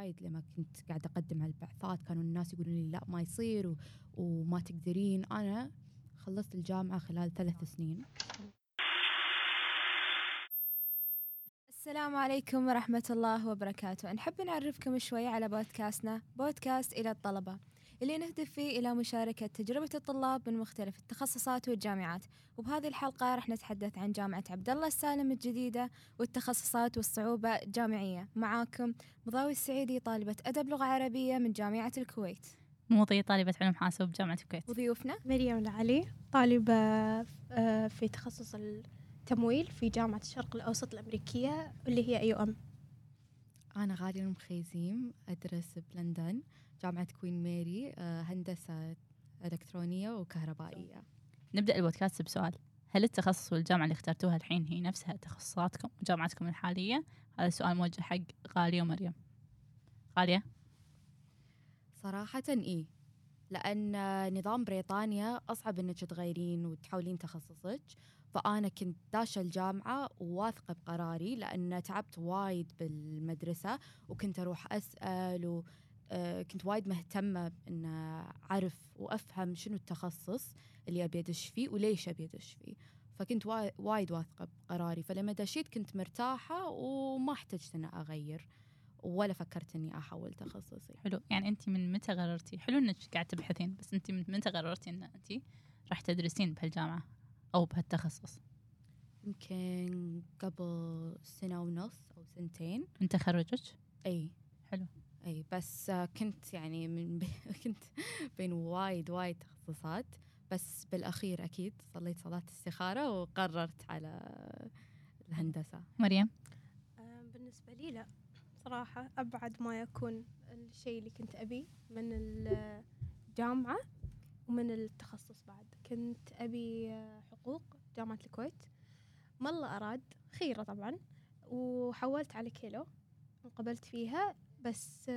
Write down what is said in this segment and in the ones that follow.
وايد لما كنت قاعدة أقدم على البعثات كانوا الناس يقولون لي لا ما يصير و... وما تقدرين. أنا خلصت الجامعة خلال ثلاث سنين. السلام عليكم ورحمة الله وبركاته. نحب نعرفكم شوي على بودكاستنا بودكاست إلى الطلبة. اللي نهدف فيه إلى مشاركة تجربة الطلاب من مختلف التخصصات والجامعات. وبهذه الحلقة رح نتحدث عن جامعة عبد الله السالم الجديدة والتخصصات والصعوبة الجامعية. معاكم مضاوي السعيدي طالبة أدب لغة عربية من جامعة الكويت. موضي طالبة علوم حاسوب بجامعة الكويت. وضيوفنا؟ مريم العلي طالبة آه، في تخصص التمويل في جامعة الشرق الأوسط الأمريكية اللي هي AUM. أنا غالية المخيزيم أدرس بلندن. جامعة Queen Mary آه، هندسة إلكترونية وكهربائية. نبدأ البودكاست بسؤال. هل التخصص والجامعة اللي اخترتوها الحين هي نفسها تخصصاتكم وجامعتكم الحالية؟ هذا سؤال موجه حق غالية ومريم. غالية؟ صراحة إيه لأن نظام بريطانيا أصعب إنك تغيرين وتحولين تخصصك. فأنا كنت داشة الجامعة وواثقة بقراري لأن تعبت وايد بالمدرسة وكنت أروح أسأل وكنت وايد مهتمة إن أعرف وأفهم شنو التخصص اللي أبي أدش فيه وليش أبي أدش فيه. فكنت وا- وايد واثقة بقراري. فلما دشيت كنت مرتاحة وما احتجت إن أغير ولا فكرت إني أحول تخصصي. حلو. يعني أنت من متى قررتي؟ حلو إنك قاعد تبحثين بس أنت من متى قررتي إن أنت راح تدرسين بهالجامعة أو بهالتخصص؟ يمكن قبل سنة ونص أو سنتين. من تخرجك أي. حلو. أي بس كنت يعني من بي كنت بين وايد وايد تخصصات. بس بالأخير أكيد صليت صلاة استخارة وقررت على الهندسة. مريم؟ آه، بالنسبة لي لا صراحة أبعد ما يكون الشيء اللي كنت أبيه من الجامعة ومن التخصص بعد. كنت أبي آه، حقوق جامعة الكويت. ما الله أراد خيرة طبعا. وحولت على كيلو انقبلت فيها. بس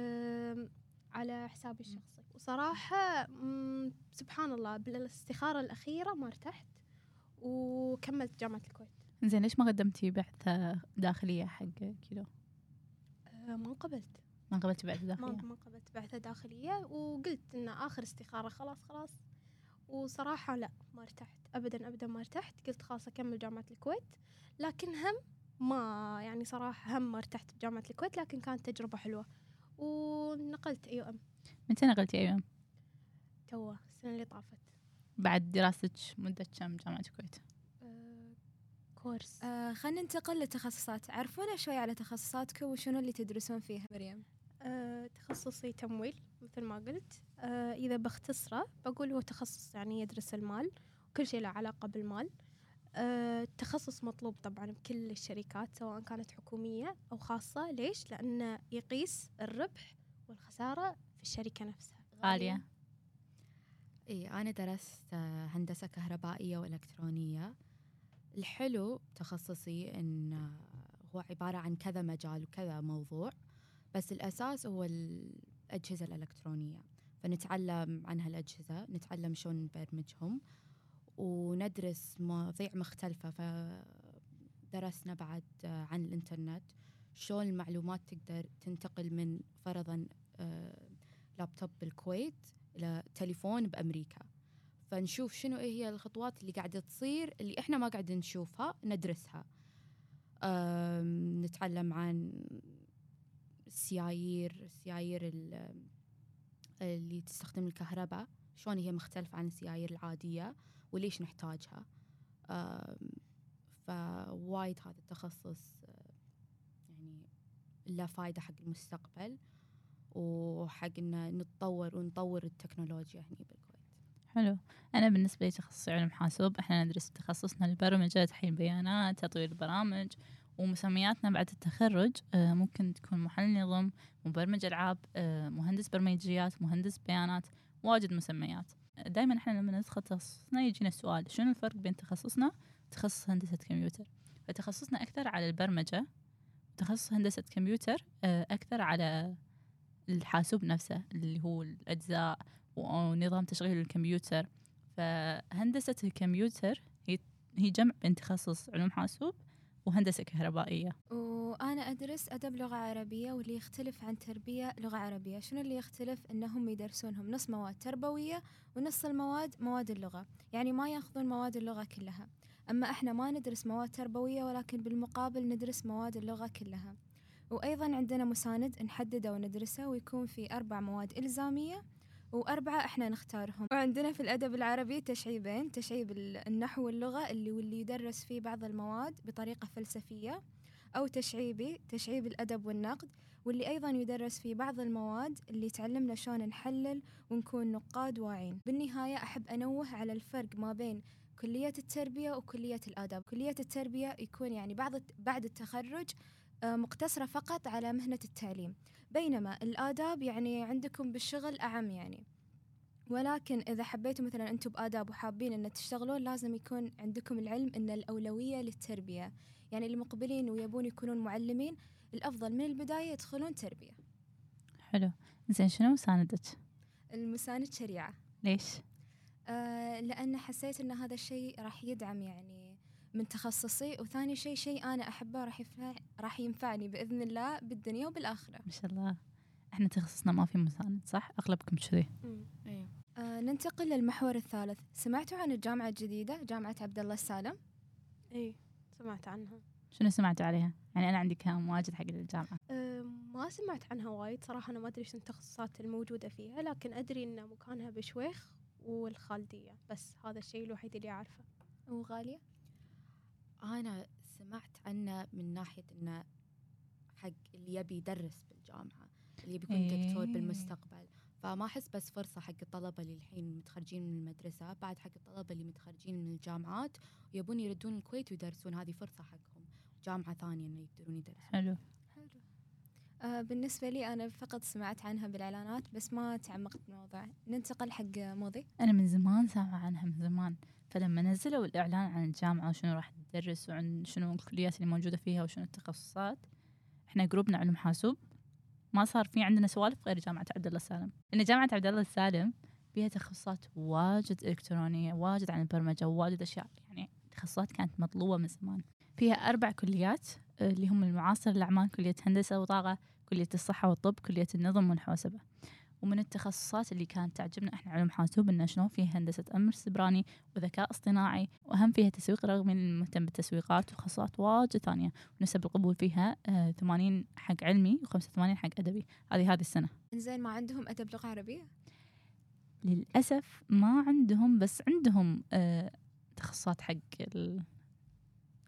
على حسابي الشخصي. وصراحة سبحان الله بالاستخارة الأخيرة ما ارتحت وكملت جامعة الكويت. زين ليش ما قدمتي بعثة داخلية حق كيلو؟ آه، ما انقبلت. ما قبلتي بعثة داخلية؟ ما قبلت بعثة داخلية وقلت إن آخر استخارة خلاص خلاص. وصراحة لا ما ارتحت. أبدا أبدا ما ارتحت. قلت خلاص أكمل جامعة الكويت. لكن هم ما يعني صراحة هم ما ارتحت بجامعة الكويت لكن كانت تجربة حلوة. ونقلت أي أم. متى نقلتي أيام؟ توا السنة اللي طافت. بعد دراستك مدة كم جامعة الكويت؟ آه، كورس. آه خلينا ننتقل للتخصصات عرفونا شوي على تخصصاتكم وشنو اللي تدرسون فيها مريم. آه، تخصصي تمويل مثل ما قلت. آه، إذا بختصره بقول هو تخصص يعني يدرس المال وكل شيء له علاقة بالمال. التخصص مطلوب طبعا بكل الشركات سواء كانت حكومية أو خاصة. ليش؟ لأنه يقيس الربح والخسارة في الشركة نفسها. غالية إي أنا درست آه، هندسة كهربائية وإلكترونية. الحلو تخصصي إن آه، هو عبارة عن كذا مجال وكذا موضوع بس الأساس هو الأجهزة الإلكترونية. فنتعلم عن هالأجهزة نتعلم شلون نبرمجهم. وندرس مواضيع مختلفة فدرسنا بعد آه، عن الإنترنت. شلون المعلومات تقدر تنتقل من فرضا آه، لابتوب بالكويت إلى تليفون بأمريكا. فنشوف شنو هي الخطوات اللي قاعدة تصير اللي إحنا ما قاعدين نشوفها ندرسها. نتعلم عن السيايير السيايير ال- اللي تستخدم الكهرباء. شلون هي مختلفة عن السيايير العادية. وليش نحتاجها؟ فوايد هذا التخصص يعني له فايدة حق المستقبل وحق ان نتطور ونطور التكنولوجيا هني بالكويت. حلو. أنا بالنسبة لي تخصصي علوم حاسوب إحنا ندرس تخصصنا البرمجة تحليل البيانات تطوير البرامج ومسمياتنا بعد التخرج آه، ممكن تكون محلل نظم مبرمج ألعاب آه، مهندس برمجيات مهندس بيانات واجد مسميات. دائما إحنا لما ندخل تخصصنا يجينا السؤال شنو الفرق بين تخصصنا وتخصص هندسة كمبيوتر؟ فتخصصنا أكثر على البرمجة تخصص هندسة كمبيوتر آه، أكثر على الحاسوب نفسه اللي هو الأجزاء ونظام تشغيل الكمبيوتر. فهندسة الكمبيوتر هي جمع بين تخصص علوم حاسوب وهندسة كهربائية. وأنا أدرس أدب لغة عربية واللي يختلف عن تربية لغة عربية. شنو اللي يختلف؟ إنهم يدرسونهم نص مواد تربوية ونص المواد مواد اللغة. يعني ما يأخذون مواد اللغة كلها. أما إحنا ما ندرس مواد تربوية ولكن بالمقابل ندرس مواد اللغة كلها. وأيضا عندنا مساند نحدده وندرسه ويكون في أربع مواد إلزامية. وأربعة إحنا نختارهم. وعندنا في الأدب العربي تشعيبين تشعيب ال- النحو واللغة اللي واللي يدرس فيه بعض المواد بطريقة فلسفية أو تشعيبي تشعيب الأدب والنقد واللي أيضا يدرس فيه بعض المواد اللي تعلمنا شلون نحلل ونكون نقاد واعين. بالنهاية أحب أنوه على الفرق ما بين كلية التربية وكلية الآداب كلية التربية يكون يعني بعض بعد التخرج آه، مقتصرة فقط على مهنة التعليم. بينما الآداب يعني عندكم بالشغل أعم يعني. ولكن إذا حبيتوا مثلا أنتم بآداب وحابين أن تشتغلون لازم يكون عندكم العلم أن الأولوية للتربية. يعني اللي مقبلين ويبون يكونون معلمين الأفضل من البداية يدخلون تربية. حلو. زين شنو مساندك؟ المساند شريعة. ليش؟ آه لأن حسيت أن هذا الشيء راح يدعم يعني من تخصصي وثاني شيء شيء أنا أحبه راح ينفع راح ينفعني بإذن الله بالدنيا وبالآخرة. ما شاء الله. إحنا تخصصنا ما في مساند صح؟ أغلبكم كذي. إيه. آه ننتقل للمحور الثالث. سمعتوا عن الجامعة الجديدة جامعة عبد الله السالم؟ اي سمعت عنها. شنو سمعتوا عليها؟ يعني أنا عندي كلام واجد حق الجامعة. أم، ما سمعت عنها وايد صراحة أنا ما أدري شنو التخصصات الموجودة فيها لكن أدري إن مكانها بشويخ والخالدية بس هذا الشيء الوحيد اللي أعرفه. وغالية؟ أنا سمعت عنه من ناحية إنه حق اللي يبي يدرس بالجامعة اللي بيكون إيه. دكتور بالمستقبل. فما أحس بس فرصة حق الطلبة اللي الحين متخرجين من المدرسة بعد حق الطلبة اللي متخرجين من الجامعات ويبون يردون الكويت ويدرسون. هذه فرصة حقهم. جامعة ثانية إنه يقدرون يدرسون. حلو. حلو. آه بالنسبة لي أنا فقط سمعت عنها بالإعلانات بس ما تعمقت بالموضوع. ننتقل حق موضي أنا من زمان سامعة عنها من زمان. فلما نزلوا الإعلان عن الجامعة وشنو راح تدرس وعن شنو الكليات اللي موجودة فيها وشنو التخصصات إحنا جروبنا علوم حاسوب ما صار في عندنا سوالف غير جامعة عبد الله السالم لأن جامعة عبد الله السالم فيها تخصصات واجد إلكترونية واجد عن البرمجة وواجد أشياء. يعني تخصصات كانت مطلوبة من زمان. فيها أربع كليات آه، اللي هم المعاصر الأعمال كلية هندسة وطاقة كلية الصحة والطب كلية النظم والحوسبة ومن التخصصات اللي كانت تعجبنا إحنا علوم حاسوب انه شلون فيها هندسة أمر سبراني وذكاء اصطناعي وأهم فيها تسويق رغم اني مهتم بالتسويقات وتخصصات واجد ثانية ونسب القبول فيها آه 80 حق علمي و85 حق أدبي. هذه هذه السنة. إنزين ما عندهم أدب لغة عربية؟ للأسف ما عندهم بس عندهم آه تخصصات حق ال...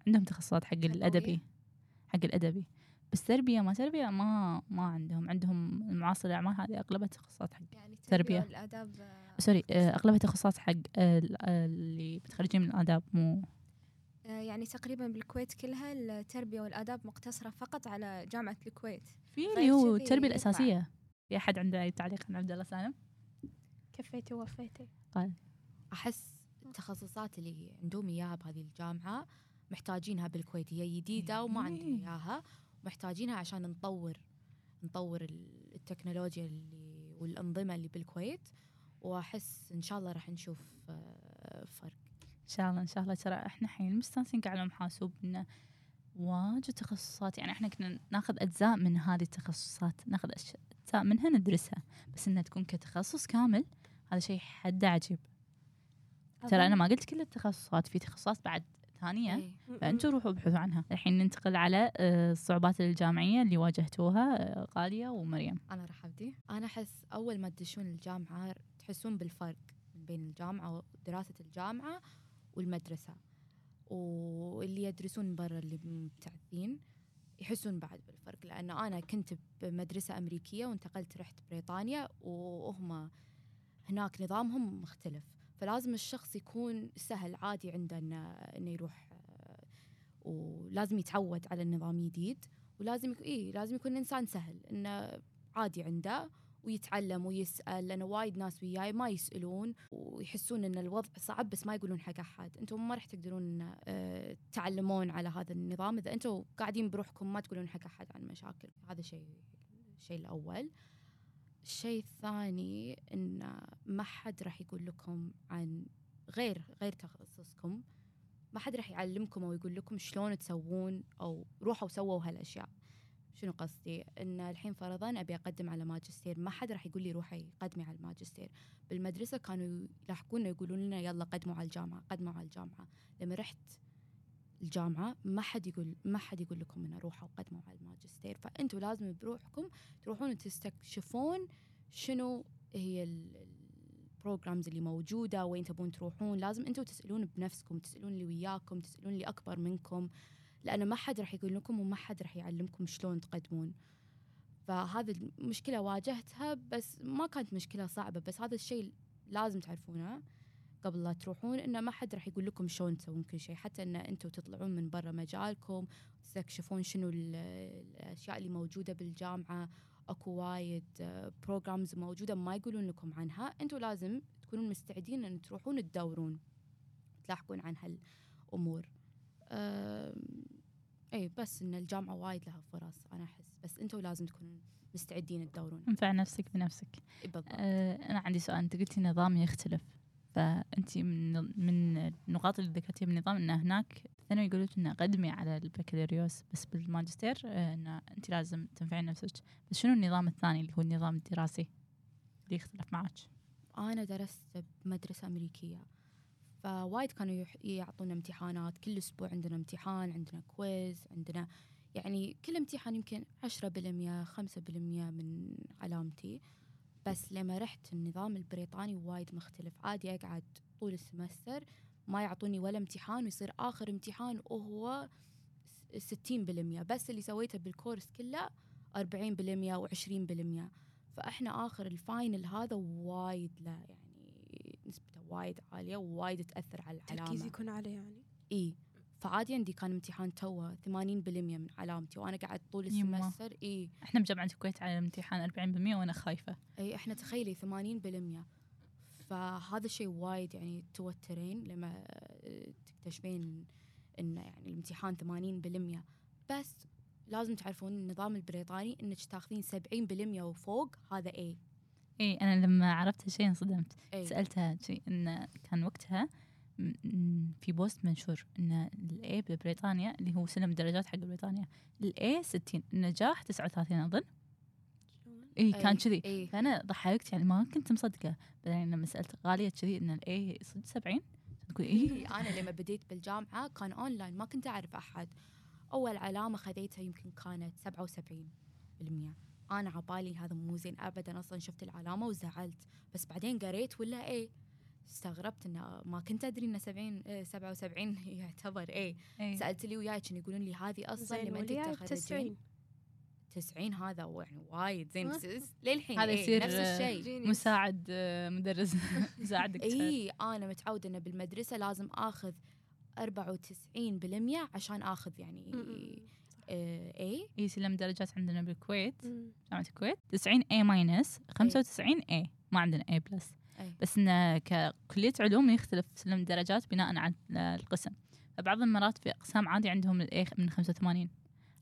عندهم تخصصات حق؟ الأدبي. حق الأدبي. بس تربية ما تربية ما ما عندهم عندهم المعاصر الأعمال هذه أغلبها تخصصات حق يعني تربية. والآداب آه، سوري آه أغلبها تخصصات حق آه ال- اللي متخرجين من الآداب مو يعني تقريبا بالكويت كلها التربية والآداب مقتصرة فقط على جامعة الكويت في اللي هو يطلع. الأساسية في أحد عنده أي تعليق عن عبد الله سالم؟ كفيتي ووفيتي أحس التخصصات اللي عندهم إياها بهذه الجامعة محتاجينها بالكويت هي جديدة وما عندنا إيه. محتاجينها عشان نطور نطور ال- التكنولوجيا اللي والأنظمة اللي بالكويت. وأحس إن شاء الله راح نشوف آه، فرق. إن شاء الله إن شاء الله. ترى إحنا حين مستانسين كعلوم حاسوب إنه واجد تخصصات. يعني إحنا كنا ناخذ أجزاء من هذه التخصصات. ناخذ أش- أجزاء منها ندرسها. بس إنها تكون كتخصص كامل هذا شيء حد عجيب. ترى أنا ما قلت كل التخصصات. في تخصصات بعد ثانية إيه. فأنتوا روحوا ابحثوا عنها. الحين ننتقل على آه، الصعوبات الجامعية اللي واجهتوها آه، غالية ومريم. أنا راح أبدي. أنا أحس أول ما تدشون الجامعة تحسون بالفرق بين الجامعة ودراسة الجامعة والمدرسة واللي يدرسون برا اللي مبتعثين يحسون بعد بالفرق. لأن أنا كنت بمدرسة أمريكية وانتقلت رحت بريطانيا وهم هناك نظامهم مختلف. فلازم الشخص يكون سهل عادي عنده إنه, إنه يروح آه، ولازم يتعود على النظام الجديد ولازم يكون إيه لازم يكون إنسان سهل إنه عادي عنده ويتعلم ويسأل لأن وايد ناس وياي ما يسألون ويحسون إن الوضع صعب بس ما يقولون حق أحد. أنتم ما راح تقدرون آه، تعلمون على هذا النظام. إذا أنتم قاعدين بروحكم ما تقولون حق أحد عن مشاكل. هذا شيء الشيء الأول. الشيء الثاني إن ما حد راح يقول لكم عن غير غير تخصصكم. ما حد راح يعلمكم أو يقول لكم شلون تسوون أو روحوا سووا هالأشياء. شنو قصدي؟ إن الحين فرضا أبي أقدم على ماجستير ما حد راح يقول لي روحي قدمي على الماجستير. بالمدرسة كانوا يلاحقونا يقولون لنا يلا قدموا على الجامعة قدموا على الجامعة. لما رحت الجامعة ما حد يقول ما حد يقول لكم إنه روحوا قدموا على الماجستير. فانتم لازم بروحكم تروحون تستكشفون شنو هي البروجرامز اللي موجودة وين تبون تروحون. لازم أنتم تسألون بنفسكم تسألون اللي وياكم تسألون اللي أكبر منكم. لأن ما حد راح يقول لكم وما حد راح يعلمكم شلون تقدمون. فهذه المشكلة واجهتها بس ما كانت مشكلة صعبة. بس هذا الشيء لازم تعرفونه. قبل لا تروحون إنه ما حد راح يقول لكم شلون تسوون كل شيء. حتى إن أنتم تطلعون من برا مجالكم تستكشفون شنو ال- الأشياء اللي موجودة بالجامعة. أكو وايد programs موجودة ما يقولون لكم عنها. أنتم لازم تكونون مستعدين إن تروحون تدورون تلاحقون عن هالأمور. اي بس إن الجامعة وايد لها فرص أنا أحس. بس أنتم لازم تكونون مستعدين تدورون. انفع نفسك بنفسك. بالضبط. آه أنا عندي سؤال. أنت قلتي نظام يختلف. فأنت من من النقاط اللي ذكرتيها بالنظام إن هناك الثانوي يقولون إنه قدمي على البكالوريوس بس بالماجستير آه، ان أنت لازم تنفعين نفسك. بس شنو النظام الثاني اللي هو النظام الدراسي اللي يختلف معك أنا درست بمدرسة أمريكية. فوايد كانوا يعطونا امتحانات. كل أسبوع عندنا امتحان عندنا quiz عندنا يعني كل امتحان يمكن 10% 5% من علامتي. بس لما رحت النظام البريطاني وايد مختلف. عادي أقعد طول ال semester ما يعطوني ولا امتحان ويصير آخر امتحان وهو س- 60% بس اللي سويته بالكورس كله 40% و20% فإحنا آخر ال final هذا وايد لا يعني نسبته وايد عالية ووايد تأثر على التركيز العلامه يكون عليه يعني. إي. فعادي عندي كان امتحان توه 80% من علامتي وأنا قاعد طول. ال semester إي. إحنا بجامعة الكويت على الامتحان 40% وأنا خايفة. إي إحنا تخيلي 80% فهذا الشيء وايد يعني توترين لما آه، تكتشفين إن يعني الامتحان 80% بس لازم تعرفون النظام البريطاني إنك تاخذين 70% وفوق هذا إي. إي أنا لما عرفت هالشيء انصدمت. إي. سألتها شيء إن كان وقتها في بوست منشور إن ال A ببريطانيا اللي هو سلم الدرجات حق بريطانيا. ال A 60 النجاح 39 أظن؟ إي كان كذي. إي. فأنا ضحكت يعني ما كنت مصدقة. بعدين لما سألت غالية كذي إن ال A صدق 70 تقول اي إيه؟ أنا لما بديت بالجامعة كان أونلاين ما كنت أعرف أحد. أول علامة خذيتها يمكن كانت 77 بالمية. أنا عبالي هذا مو زين أبدا أصلا شفت العلامة وزعلت. بس بعدين قريت ولا A؟ استغربت انه ما كنت أدري إن 70 آه، 77 يعتبر A إي. سالت اللي وياي كانوا يقولون لي هذه أصلا لما أنت تخرجين 90 90 هذا يعني وايد زين للحين هذا A يصير نفس آه، الشيء مساعد آه، مدرس مساعد دكتور. اي أنا متعودة انه بالمدرسة لازم آخذ 94% عشان آخذ يعني آه اي اي سلم درجات عندنا بالكويت مم. جامعة الكويت. 90 A minus 95 A. ما عندنا A plus أي. بس انه ككلية علوم يختلف سلم الدرجات بناء على القسم فبعض المرات في أقسام عادي عندهم ال A من 85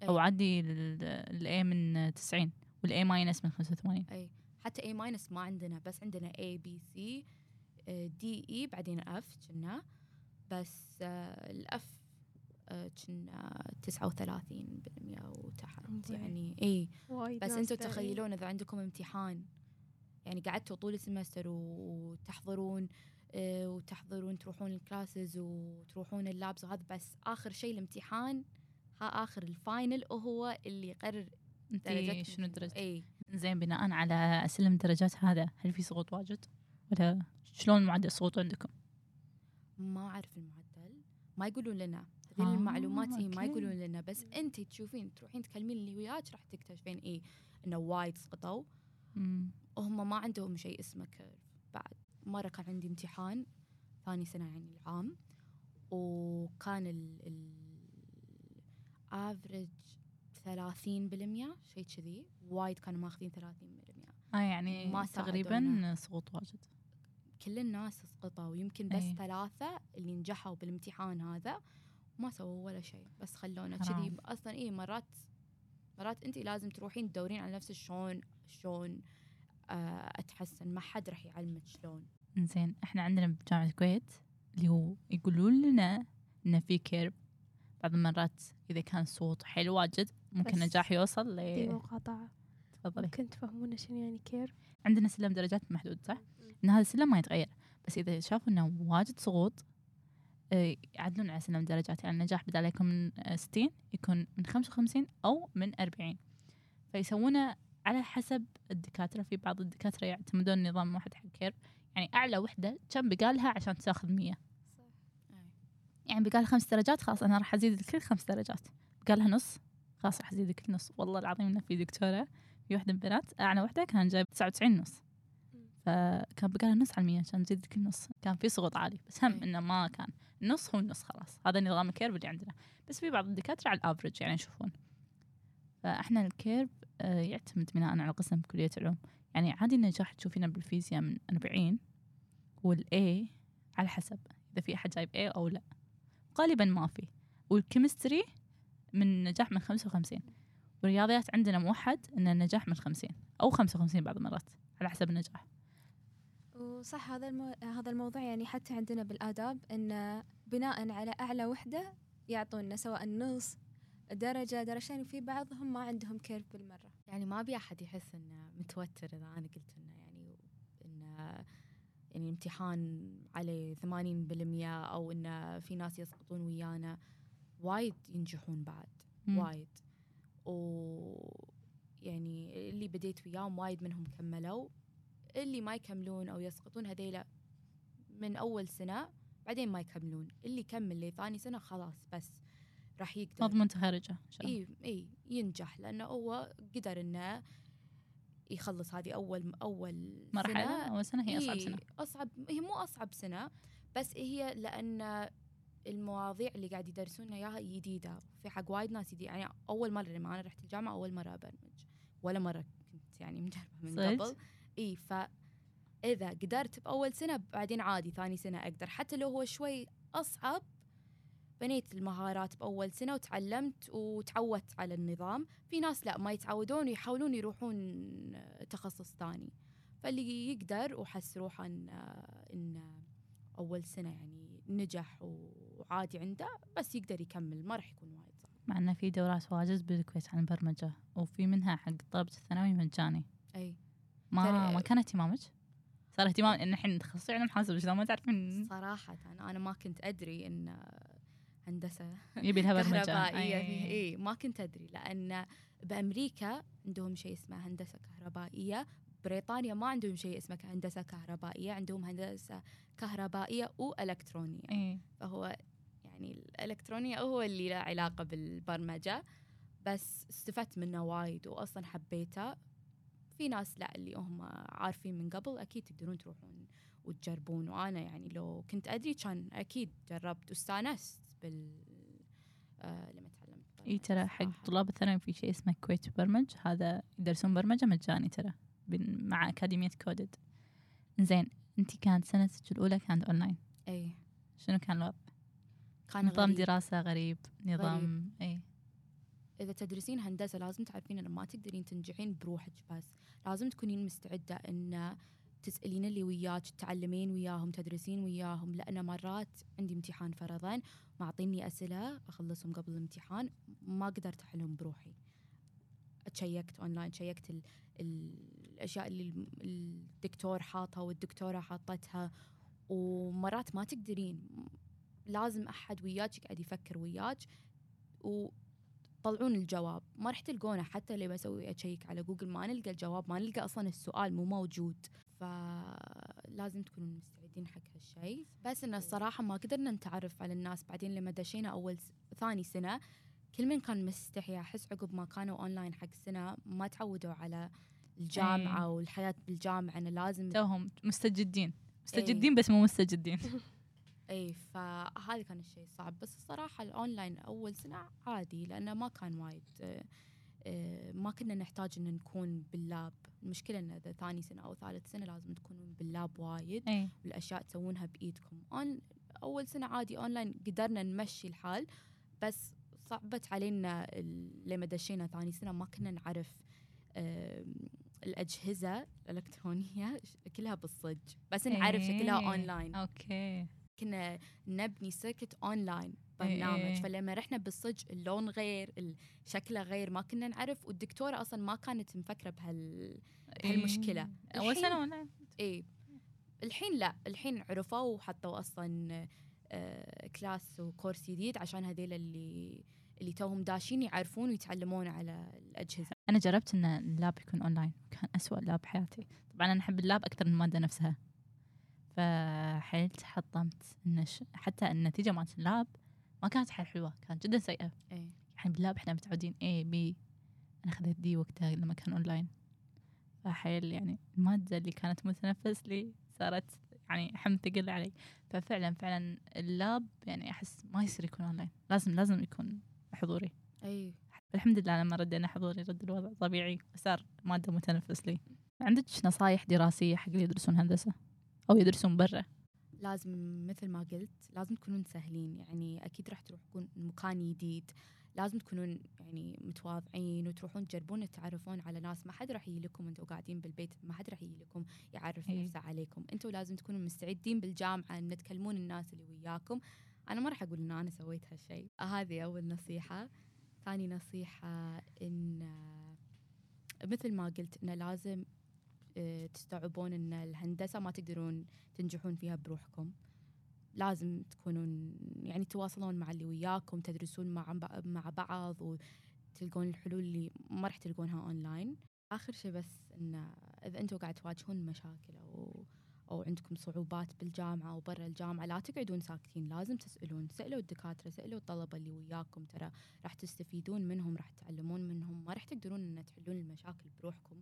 أو أي. عادي ال A من 90 وال A minus من 85 أي حتى A minus ما عندنا بس عندنا A B C D اي بعدين F كنا بس آه، ال F آه، كنا 39% وتحت زين. يعني إي بس أنتم. تخيلون إذا عندكم امتحان يعني قعدتوا طول ال semester وتحضرون آه، وتحضرون تروحون ال classes وتروحون ال labs وهذا بس آخر شيء الامتحان ها آخر ال final وهو اللي يقرر انت درجتك شنو درجتك؟ اي زين بناء على سلم الدرجات هذا هل في سقوط واجد؟ ولا شلون معدل السقوط عندكم؟ ما أعرف المعدل. ما يقولون لنا. هذه آه، المعلومات إيه ما. يقولون لنا بس انت تشوفين تروحين تكلمين اللي وياك راح تكتشفين إيه إنه وايد سقطوا. وهم ما عندهم شيء اسمه curve بعد مرة كان عندي امتحان ثاني سنة يعني العام وكان ال average 30% شيء كذي وايد كانوا ماخذين 30% آه يعني ما تقريبا. سقوط واجد كل الناس سقطوا يمكن بس أي. ثلاثة اللي نجحوا بالامتحان هذا ما سووا ولا شيء بس خلونا. كذي أصلا اي مرات مرات انت لازم تروحين تدورين على نفسك شلون شلون آه، أتحسن. ما حد راح يعلمك شلون. زين إحنا عندنا بجامعة الكويت اللي هو يقولون لنا إنه في كيرب بعض المرات إذا كان الصوت حلو واجد ممكن نجاح يوصل ل مقاطعة. تفضلي. ممكن تفهمونا شنو يعني كير عندنا سلم درجات محدود صح؟ إن هذا السلم ما يتغير. بس إذا شافوا إنه واجد سقوط آه، يعدلون على سلم درجات يعني النجاح بدال يكون من آه، 60 يكون من 55 أو من 40 فيسوونه على حسب الدكاترة في بعض الدكاترة يعتمدون نظام واحد حق curve يعني أعلى وحدة كم بقالها عشان تاخذ 100 يعني بقالها خمس درجات خلاص أنا راح أزيد الكل خمس درجات. بقالها نص خلاص راح أزيد الكل نص. والله العظيم إنه في دكتورة في واحدة من البنات أعلى وحدة كان جايب 99 نص. فكان بقالها نص على المية عشان تزيد الكل نص كان في سقوط عالي بس هم. إنه ما كان. النص هو النص خلاص. هذا نظام ال curve اللي عندنا. بس في بعض الدكاترة على ال average يعني يشوفون. فإحنا ال curve آه، يعتمد بناء على قسم كلية علوم يعني عادي النجاح تشوفينه بالفيزياء من 40 وال A على حسب إذا في أحد جايب A أو لا. غالبا ما في. وال chemistry من نجاح من 55 والرياضيات عندنا موحد ان النجاح من 50 أو 55 بعض المرات على حسب النجاح. وصح هذا المو... هذا الموضوع يعني حتى عندنا بالآداب إن بناء على أعلى وحدة يعطونا سواء نص درجة درجتين وفي بعضهم ما عندهم curve بالمرة. يعني ما أبي أحد يحس إنه متوتر إذا أنا قلت إنه يعني إنه يعني الامتحان عليه 80% أو إنه في ناس يسقطون ويانا. وايد ينجحون بعد مم. وايد. و يعني اللي بديت وياهم وايد منهم كملوا. اللي ما يكملون أو يسقطون هذيلا من أول سنة بعدين ما يكملون. اللي يكمل لثاني سنة خلاص بس راح يقدر. مضمون الله. إي إي ينجح. لأنه هو قدر إنه يخلص هذه أول أول مرحلة سنة. أول سنة هي أصعب سنة. أصعب هي مو أصعب سنة بس هي لأن المواضيع اللي قاعد يدرسونها إياها جديدة. في حق وايد ناس جديد. يعني أول مرة لما أنا رحت الجامعة أول مرة أبرمج. ولا مرة كنت يعني مجربة من؟ قبل. إي فاذا قدرت بأول سنة بعدين عادي ثاني سنة أقدر. حتى لو هو شوي أصعب بنيت المهارات بأول سنة وتعلمت وتعودت على النظام. في ناس لا ما يتعودون ويحاولون يروحون تخصص ثاني. فاللي يقدر وحس روحه إن إن أول سنة يعني نجح وعادي عنده بس يقدر يكمل ما راح يكون وايد صعب. مع إنه في دورات واجد بالكويت عن البرمجه وفي منها حق طلبة الثانوي مجاني. إي. ما ما كان اهتمامك؟ صار اهتمام إن الحين تخصصي علم حاسب شلون ما تعرفين. صراحة أنا ما كنت أدري إن هندسة يبي لها برمجة. كهربائية. اي ما كنت أدري لأن بأمريكا عندهم شيء اسمه هندسة كهربائية بريطانيا ما عندهم شيء اسمه هندسة كهربائية عندهم هندسة كهربائية وإلكترونية. اي فهو يعني الإلكترونية هو اللي له علاقة بالبرمجة بس استفدت منه وايد واصلا حبيته. في ناس لا اللي هم عارفين من قبل أكيد تقدرون تروحون وتجربون. وأنا يعني لو كنت أدري كان أكيد جربت واستانست بال آه لما تعلمت إي ترى حق. طلاب الثانوي في شيء اسمه كويت برمج هذا يدرسون برمجة مجاني ترى مع أكاديمية كودد زين أنت كانت سنتك الأولى كانت اونلاين إي. شنو كان الوضع؟ كان نظام غريب. دراسة غريب نظام إي. إذا تدرسين هندسة لازم تعرفين إن ما تقدرين تنجحين بروحك بس. لازم تكونين مستعدة إن تسألين اللي وياك تتعلمين وياهم تدرسين وياهم. لأن مرات عندي امتحان فرضا معطيني أسئلة أخلصهم قبل الامتحان ما قدرت أحلهم بروحي. تشيكت أونلاين تشيكت ال ال الأشياء اللي الدكتور حاطها والدكتورة حاطتها. ومرات ما تقدرين لازم أحد وياك يقعد يفكر وياك. طلعون الجواب. ما راح تلقونه حتى لما أسوي اشيك على جوجل ما نلقى الجواب ما نلقى أصلا السؤال مو موجود. فلازم تكونوا مستعدين حق هالشيء. بس ان الصراحة ما قدرنا نتعرف على الناس بعدين لما دشينا أول س... ثاني سنة كل من كان مستحي. أحس عقب ما كانوا اونلاين حق سنة ما تعودوا على الجامعة أي. والحياة بالجامعة إنه لازم توهم مستجدين. مستجدين بس مو مستجدين. إي فهذا كان الشيء الصعب بس الصراحة الأونلاين أول سنه عادي لأنه ما كان وايد آه، آه، ما كنا نحتاج إن نكون بال lab. المشكلة إن إذا ثاني سنة أو ثالث سنة لازم تكونون بال lab وايد. إي. والأشياء تسوونها بإيدكم. أون أول سنة عادي أونلاين قدرنا نمشي الحال بس صعبت علينا لما دشينا ثاني سنة ما كنا نعرف الأجهزة الإلكترونية كلها بالصج. بس نعرف شكلها. online. okay. كنا نبني circuit online برنامج. إيه. فلما رحنا بالصج اللون غير شكله غير ما كنا نعرف والدكتورة أصلا ما كانت مفكرة بهال. إيه. أول الحين- سنة اي الحين لا. الحين عرفوا وحطوا أصلا آه، class و course جديد عشان هذيل اللي اللي توهم داشين يعرفون ويتعلمون على الأجهزة. أنا جربت إن ال lab يكون اونلاين كان أسوأ lab بحياتي طبعا أنا أحب ال lab أكثر من المادة نفسها. فحيلت حطمت إن ش... حتى النتيجة مالت ال lab ما كانت حيل حلوة كانت جدا سيئة. إي. يعني بال lab إحنا متعودين A B أنا أخذت D وقتها لما كان اونلاين فحيل يعني المادة اللي كانت متنفس لي صارت يعني حمل ثقيل علي. ففعلا فعلا ال lab يعني أحس ما يصير يكون اونلاين لازم لازم يكون حضوري. إي. الحمد لله لما ردينا حضوري رد الوضع طبيعي وصار مادة متنفس لي. عندك نصايح دراسية حق اللي يدرسون هندسة؟ أو يدرسون برا. لازم مثل ما قلت لازم تكونون سهلين يعني أكيد راح تروحون مكان جديد لازم تكونون يعني متواضعين وتروحون تجربون تتعرفون على ناس. ما حد راح يجي لكم أنتم قاعدين بالبيت ما حد راح يجي لكم يعرف إيه. نفسه عليكم. أنتم لازم تكونوا مستعدين بالجامعة إن تكلمون الناس اللي وياكم. أنا ما راح أقول إن أنا سويت هالشيء. هذه أول نصيحة. ثاني نصيحة إن مثل ما قلت انه لازم تستوعبون إن الهندسة ما تقدرون تنجحون فيها بروحكم. لازم تكونون يعني تواصلون مع اللي وياكم تدرسون مع مع بعض وتلقون الحلول اللي ما راح تلقونها اونلاين آخر شيء بس إن إذا أنتم قاعد تواجهون مشاكل أو أو عندكم صعوبات بالجامعة أو برا الجامعة لا تقعدون ساكتين لازم تسألون سألوا الدكاترة سألوا الطلبة اللي وياكم ترى راح تستفيدون منهم راح تتعلمون منهم ما راح تقدرون إن تحلون المشاكل بروحكم.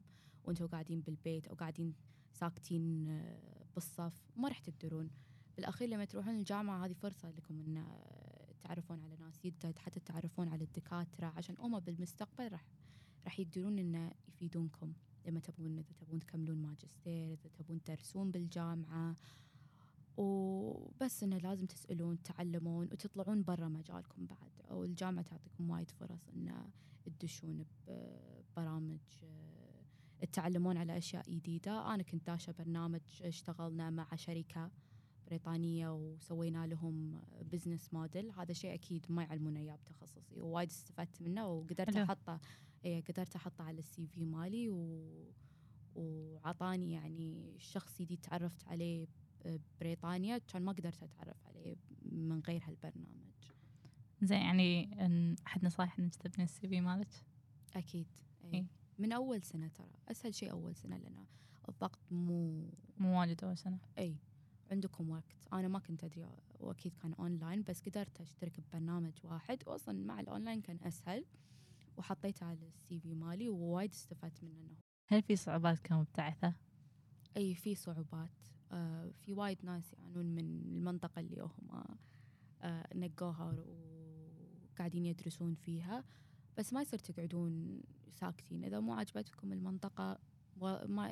وأنتم قاعدين بالبيت أو قاعدين ساكتين آه، بالصف ما راح تقدرون. بالأخير لما تروحون الجامعة هذه فرصة لكم إن آه، تعرفون على ناس جدد حتى تعرفون على الدكاترة عشان هم بالمستقبل راح راح يقدرون إن يفيدونكم. لما تبون إذا تبون تكملون ماجستير إذا تبون تدرسون بالجامعة وبس انه لازم تسألون تعلمون وتطلعون برا مجالكم بعد. أو الجامعة تعطيكم وايد فرص إن تدشون ببرامج آه، تتعلمون على أشياء جديدة أنا كنت داشه برنامج اشتغلنا مع شركة بريطانية وسوينا لهم business model هذا شيء أكيد ما يعلمونا إياه بتخصصي ووايد استفدت منه وقدرت. أحطه إيه قدرت أحطه على ال CV مالي و وعطاني يعني شخص جديد تعرفت عليه بريطانيا كان ما قدرت أتعرف عليه من غير هالبرنامج زين يعني أحد نصائح تبني ال CV مالك أكيد إيه. أي. من أول سنة ترى. أسهل شيء أول سنة لأن الضغط مو مو واجد أول سنة. إي عندكم وقت. أنا ما كنت أدري وأكيد كان اونلاين بس قدرت أشترك ببرنامج واحد. واصلا مع الاونلاين كان أسهل. وحطيته على السي في مالي ووايد استفدت منه. انه هل في صعوبات كمبتعثة؟ إي في صعوبات. آه في وايد ناس يعانون من المنطقة اللي هم آه نقوها وقاعدين يدرسون فيها. بس ما يصير تقعدون ساكتين. إذا مو عجبتكم المنطقة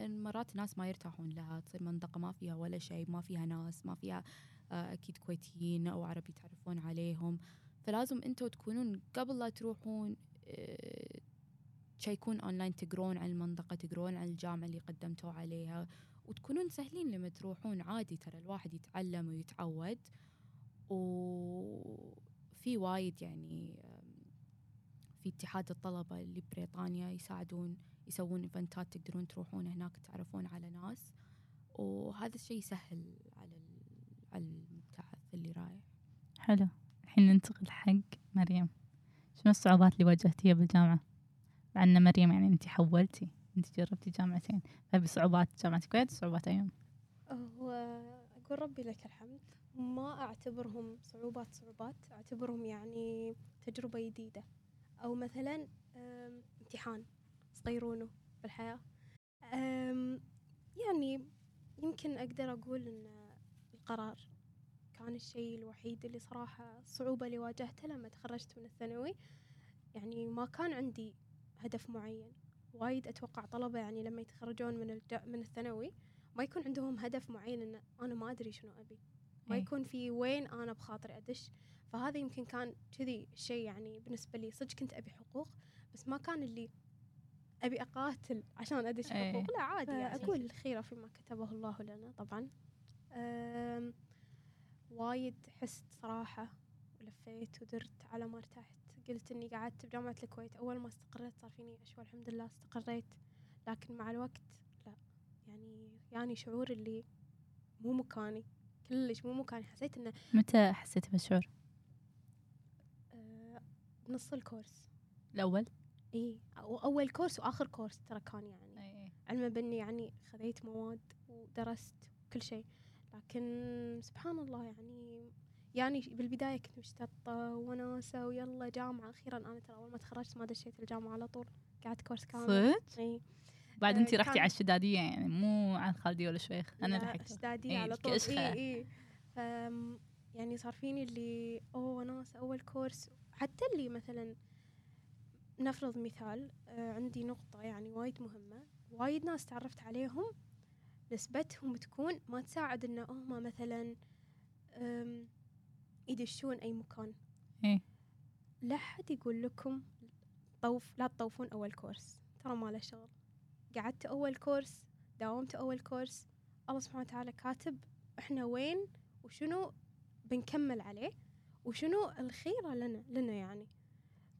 مرات ناس ما يرتاحون لها تصير منطقة ما فيها ولا شيء ما فيها ناس ما فيها آه، أكيد كويتيين أو عرب يتعرفون عليهم. فلازم أنتوا تكونون قبل لا تروحون آه، تشيكون أونلاين تقرون عن المنطقة تقرون عن الجامعة اللي قدمتوا عليها وتكونون سهلين لما تروحون. عادي ترى الواحد يتعلم ويتعود وفي وايد يعني في اتحاد الطلبة اللي بريطانيا يساعدون يسوون ايفنتات تقدرون تروحون هناك تتعرفون على ناس. وهذا الشيء يسهل على ال- على المبتعث اللي رايح. حلو. الحين ننتقل حق مريم. شنو الصعوبات اللي واجهتيها بالجامعة؟ مع أن مريم يعني أنت حولتي أنت جربتي جامعتين. فبي صعوبات جامعة الكويت وصعوبات أيام؟ هو أقول ربي لك الحمد. ما أعتبرهم صعوبات صعوبات. أعتبرهم يعني تجربة جديدة. أو مثلا امتحان صغيرونه بالحياة يعني يمكن أقدر أقول إن القرار كان الشيء الوحيد اللي صراحة الصعوبة اللي واجهتها لما تخرجت من الثانوي. يعني ما كان عندي هدف معين. وايد أتوقع طلبة يعني لما يتخرجون من الج... من الثانوي ما يكون عندهم هدف معين إن أنا ما أدري شنو أبي. ما إيه. يكون في وين أنا بخاطري أدش. فهذا يمكن كان كذي شيء يعني بالنسبة لي. صدق كنت أبي حقوق بس ما كان اللي أبي أقاتل عشان أدش إيه. حقوق. لا عادي يعني. فأكيد. أقول الخيره فيما كتبه الله لنا طبعا. وايد حست صراحة لفيت ودرت على ما ارتحت. قلت إني قعدت بجامعة الكويت. أول ما استقريت صار فيني اشوى الحمد لله استقريت. لكن مع الوقت لا يعني يعني شعور اللي مو مكاني. كلش مو مكاني. حسيت إنه متى حسيتي بالشعور بنص الكورس. الأول؟ إي أول كورس وآخر كورس ترى كان يعني. علما باني يعني خذيت مواد ودرست كل شيء. لكن سبحان الله يعني يعني بالبداية كنت مشتطة وناسة ويلا جامعة. أخيرا أنا ترى أول ما تخرجت ما دشيت الجامعة على طول. قعدت كورس كامل. صدق؟ إي. بعد آه، انت رحتي كان- على الشدادية يعني مو على الخالديه ولا لا، لحقت الشدادية إي، على طول. إي ف يعني صار فيني اللي أوه ناس أول كورس. حتى اللي مثلا نفرض مثال آه عندي نقطة يعني وايد مهمة وايد ناس تعرفت عليهم نسبتهم تكون ما تساعد إن هم مثلا يدشون أي مكان. إيه. لا حد يقول لكم طوف لا تطوفون أول كورس. ترى ما له شغل. قعدت أول كورس داومت أول كورس. الله سبحانه وتعالى كاتب إحنا وين وشنو بنكمل عليه. وشنو الخيرة لنا لنا يعني.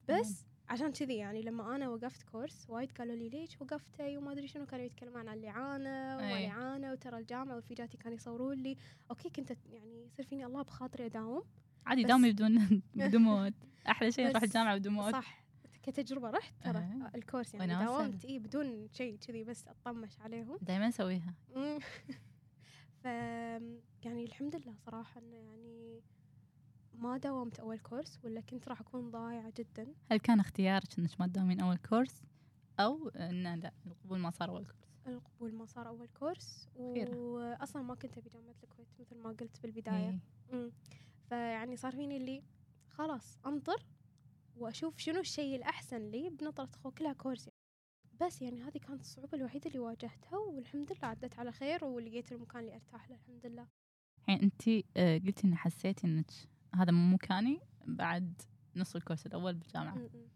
بس عشان كذي يعني لما أنا وقفت كورس وايد قالوا لي ليش وقفتي؟ وما أدري شنو كانوا يتكلمون عن الإعانة وما أي. إعانة وترى الجامعة ورفيجاتي كانوا يصورون لي. أوكي كنت يعني يصير فيني الله بخاطري أداوم. عادي داومي بدون بدون مواد أحلى شيء نروح بس- الجامعة بدون مواد صح. كتجربة رحت ترى. أها. الكورس يعني. داومت. إي بدون شيء كذي بس أطمش عليهم. دائما أسويها. ف يعني الحمد لله صراحة إنه يعني ما داومت أول كورس ولا كنت راح أكون ضايعة جدا هل كان اختيارك انك ما تداومين أول كورس أو انه لا القبول ما صار أول كورس القبول ما صار أول كورس. واصلا ما كنت أبي جامعة الكويت مثل ما قلت بالبداية إيه. فيعني صار فيني اللي خلاص أنطر وأشوف شنو الشيء الأحسن لي بنظرة خو كلها كورس يعني. بس يعني هذه كانت الصعوبة الوحيدة اللي واجهتها والحمد لله عدت على خير ولقيت المكان اللي أرتاح له الحمد لله الحين انت آه، قلتي إن حسيتي إنك هذا مو مكاني بعد نص الكورس الأول بالجامعة. م- م.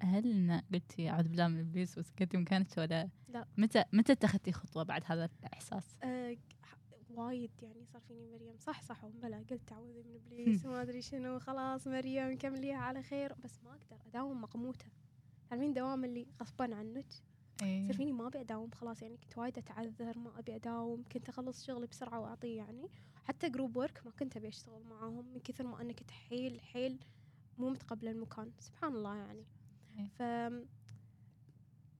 هل قلتي اعوذ بالله من ابليس وسكتي مكانك ولا لا. متى متى اتخذتي خطوة بعد هذا الإحساس؟ أه وايد يعني صار فيني مريم. صح صح بلا قلت أعوذ من ابليس وما أدري شنو. خلاص مريم كمليها على خير. بس ما أقدر أداوم مقموتة. تعرفين دوام اللي غصبا عنك؟ إيه. يصير فيني ما أبي أداوم. خلاص يعني كنت وايد أتعذر ما أبي أداوم. كنت أخلص شغلي بسرعة وأعطيه يعني. حتى group work ما كنت أبي أشتغل معاهم من كثر ما أنا كنت حيل حيل مو متقبله المكان سبحان الله يعني إيه. ف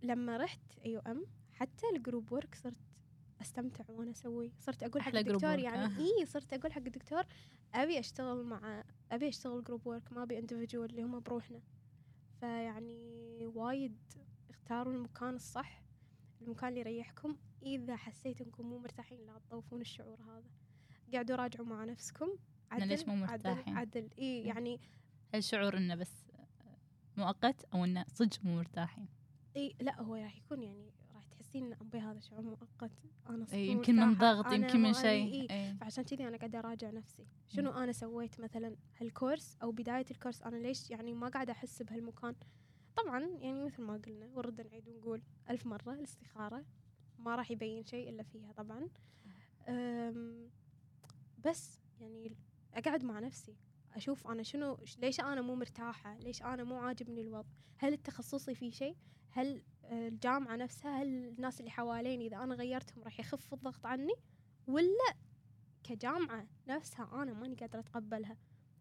لما رحت AUM حتى ال group work صرت أستمتع وأنا أسوي صرت أقول حق الدكتور يعني آه. اي صرت أقول حق الدكتور أبي أشتغل مع أبي أشتغل group work ما أبي individual اللي هم بروحنا فيعني وايد اختاروا المكان الصح المكان اللي يريحكم إذا حسيت إنكم مو مرتاحين لا تطوفون الشعور هذا قعدوا راجعوا مع نفسكم. إحنا ليش مو عدل مرتاحين؟ عدل. إي يعني هل شعور انه بس مؤقت أو إنه صدق مو مرتاحين؟ إي لا هو راح يكون يعني راح تحسين إن أبي هذا شعور مؤقت. أنا صرت إيه، يمكن من ضغط يمكن من شيء. إيه. إيه. فعشان كذي أنا قاعدة أراجع نفسي. شنو أنا سويت مثلا هالكورس أو بداية الكورس؟ أنا ليش يعني ما قاعدة أحس بهالمكان؟ طبعا يعني مثل ما قلنا ونرد نعيد ونقول ألف مرة الاستخارة. ما راح يبين شيء إلا فيها طبعا. بس يعني أقعد مع نفسي أشوف أنا شنو ليش أنا مو مرتاحة؟ ليش أنا مو عاجبني الوضع؟ هل التخصصي فيه شيء؟ هل الجامعة نفسها؟ هل الناس اللي حواليني إذا أنا غيرتهم راح يخف الضغط عني؟ ولا كجامعة نفسها أنا ماني قادرة أتقبلها؟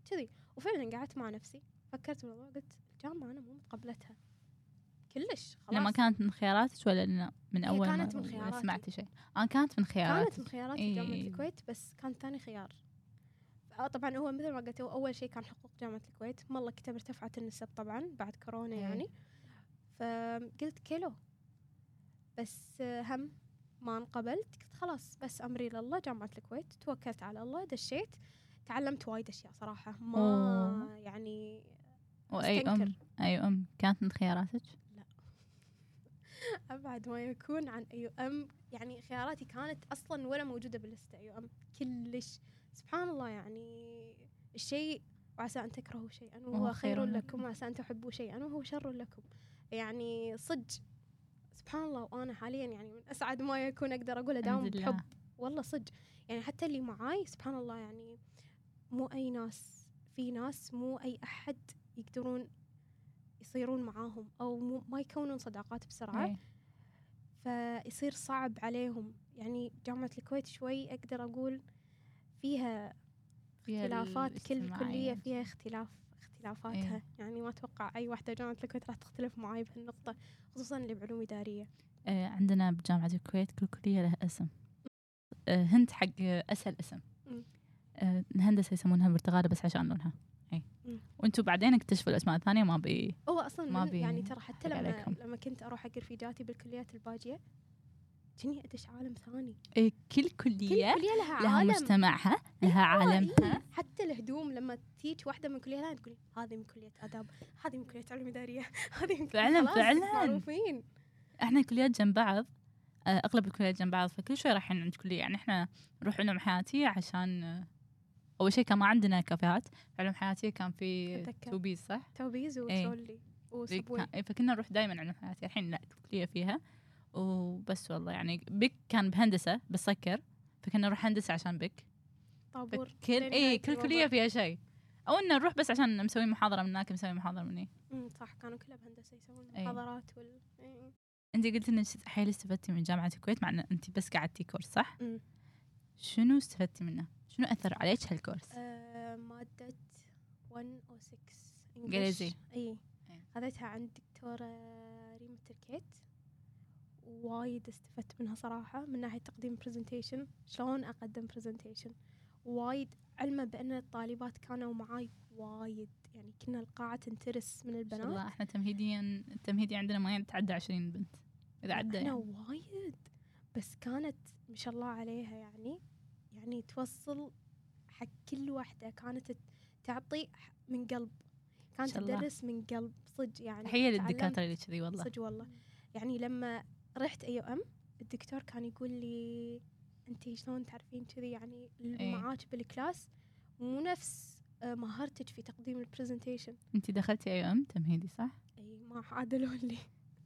كذي. وفعلا قعدت مع نفسي فكرت بالموضوع قلت الجامعة أنا مو متقبلتها. كلش خلاص لما كانت من خياراتك ولا من أول كانت ما من خياراتي. سمعتي شيء؟ كانت من خياراتي كانت من خياراتي جامعة إيه. الكويت بس كان ثاني خيار آه، طبعا هو مثل ما قلت هو أول شيء كان حقوق جامعة الكويت والله كتب ارتفعت النسب طبعا بعد كورونا إيه. يعني فقلت كيلو بس هم ما انقبلت قلت خلاص بس أمري لله جامعة الكويت توكلت على الله دشيت تعلمت وايد أشياء صراحة ما أوه. يعني وأي أم. أي أم كانت من خياراتك؟ ابعد ما يكون عن أي أم. يعني خياراتي كانت أصلا ولا موجودة باللسته أي أم. كلش. سبحان الله يعني الشيء وعسى أن تكرهوا شيئا وهو خير لكم. وعسى أن تحبوا شيئا وهو شر لكم. يعني صدق. سبحان الله وأنا حاليا يعني من أسعد ما يكون أقدر أقول اداوم. بحب. والله صدق. يعني حتى اللي معاي سبحان الله يعني مو أي ناس في ناس مو أي أحد يقدرون يصيرون معاهم أو ما يكونون صداقات بسرعة إيه. فيصير صعب عليهم يعني جامعة الكويت شوي أقدر أقول فيها فيها اختلافات كل كلية. فيها اختلاف اختلافاتها إيه. يعني ما أتوقع أي واحدة جامعة الكويت راح تختلف معاي بهالنقطة خصوصا اللي بعلوم إدارية آه، عندنا بجامعة الكويت كل كلية لها اسم آه، هند حق أسهل اسم. آه، الهندسة يسمونها برتغالة بس عشان لونها اي. وأنتم بعدين اكتشفوا الأسماء الثانية ما بي هو أصلا ما بي- يعني ترى حتى لما عليكم. لما كنت أروح حق رفيجاتي بالكليات الباجية كني أدش عالم ثاني. إيه، كل كل كلية كليه لها لها عالم. مجتمعها لها عالمها إيه. حتى الهدوم لما تيج واحدة من كلية تقولي هذه من كلية اداب هذه من كلية علوم إدارية هذه من فعلاً، فعلاً. معروفين. إحنا كليات جنب بعض آه، أغلب الكليات جنب بعض فكل شوي رايحين عند كلية. يعني إحنا نروح علوم حياتية عشان آه، أول شيء كان ما عندنا كافيهات في علوم حياتية كان في. Toby's صح؟ Toby's إيه. وترولي ذيك و Subway إيه، فكنا نروح دائما علوم حياتية الحين لا كل كلية فيها وبس والله يعني Pick كان بهندسة بس سكر فكنا نروح هندسة عشان Pick طابور كل اي كل. كلية فيها شيء أو إنه نروح بس عشان مسوي محاضرة من هناك مسوي محاضرة من أمم، صح كانوا كلها بهندسة يسوون إيه. محاضرات وال إيه. أنت قلت إنك حيل استفدتي من جامعة الكويت مع إن أنت بس قعدتي كورس صح؟ أمم. شنو استفدتي منه؟ شنو أثر عليك هالكورس؟ آه، مادة 106 إنجليزي. إي. إي. خذيتها عند دكتورة ريما تركيت. وايد استفدت منها صراحة من ناحية تقديم presentation شلون أقدم presentation وايد علما بأن الطالبات كانوا معاي وايد. يعني كنا القاعة تنترس من ما شاء البنات. الله إحنا تمهيديا التمهيدي عندنا ما يتعدى 20 بنت. إذا عدى يعني. وايد. بس كانت ما شاء الله عليها يعني. يعني توصل حق كل واحدة كانت تعطي من قلب كانت. تدرس من قلب صدق يعني تحية للدكاترة اللي كذي والله صدق والله يعني لما رحت أي أم الدكتور كان يقول لي انت شلون تعرفين كذي يعني اللي إيه. معاك بالكلاس مو نفس آه، مهارتك في تقديم ال presentation انت دخلتي AUM تمهيدي صح؟ إي ما عادلوا لي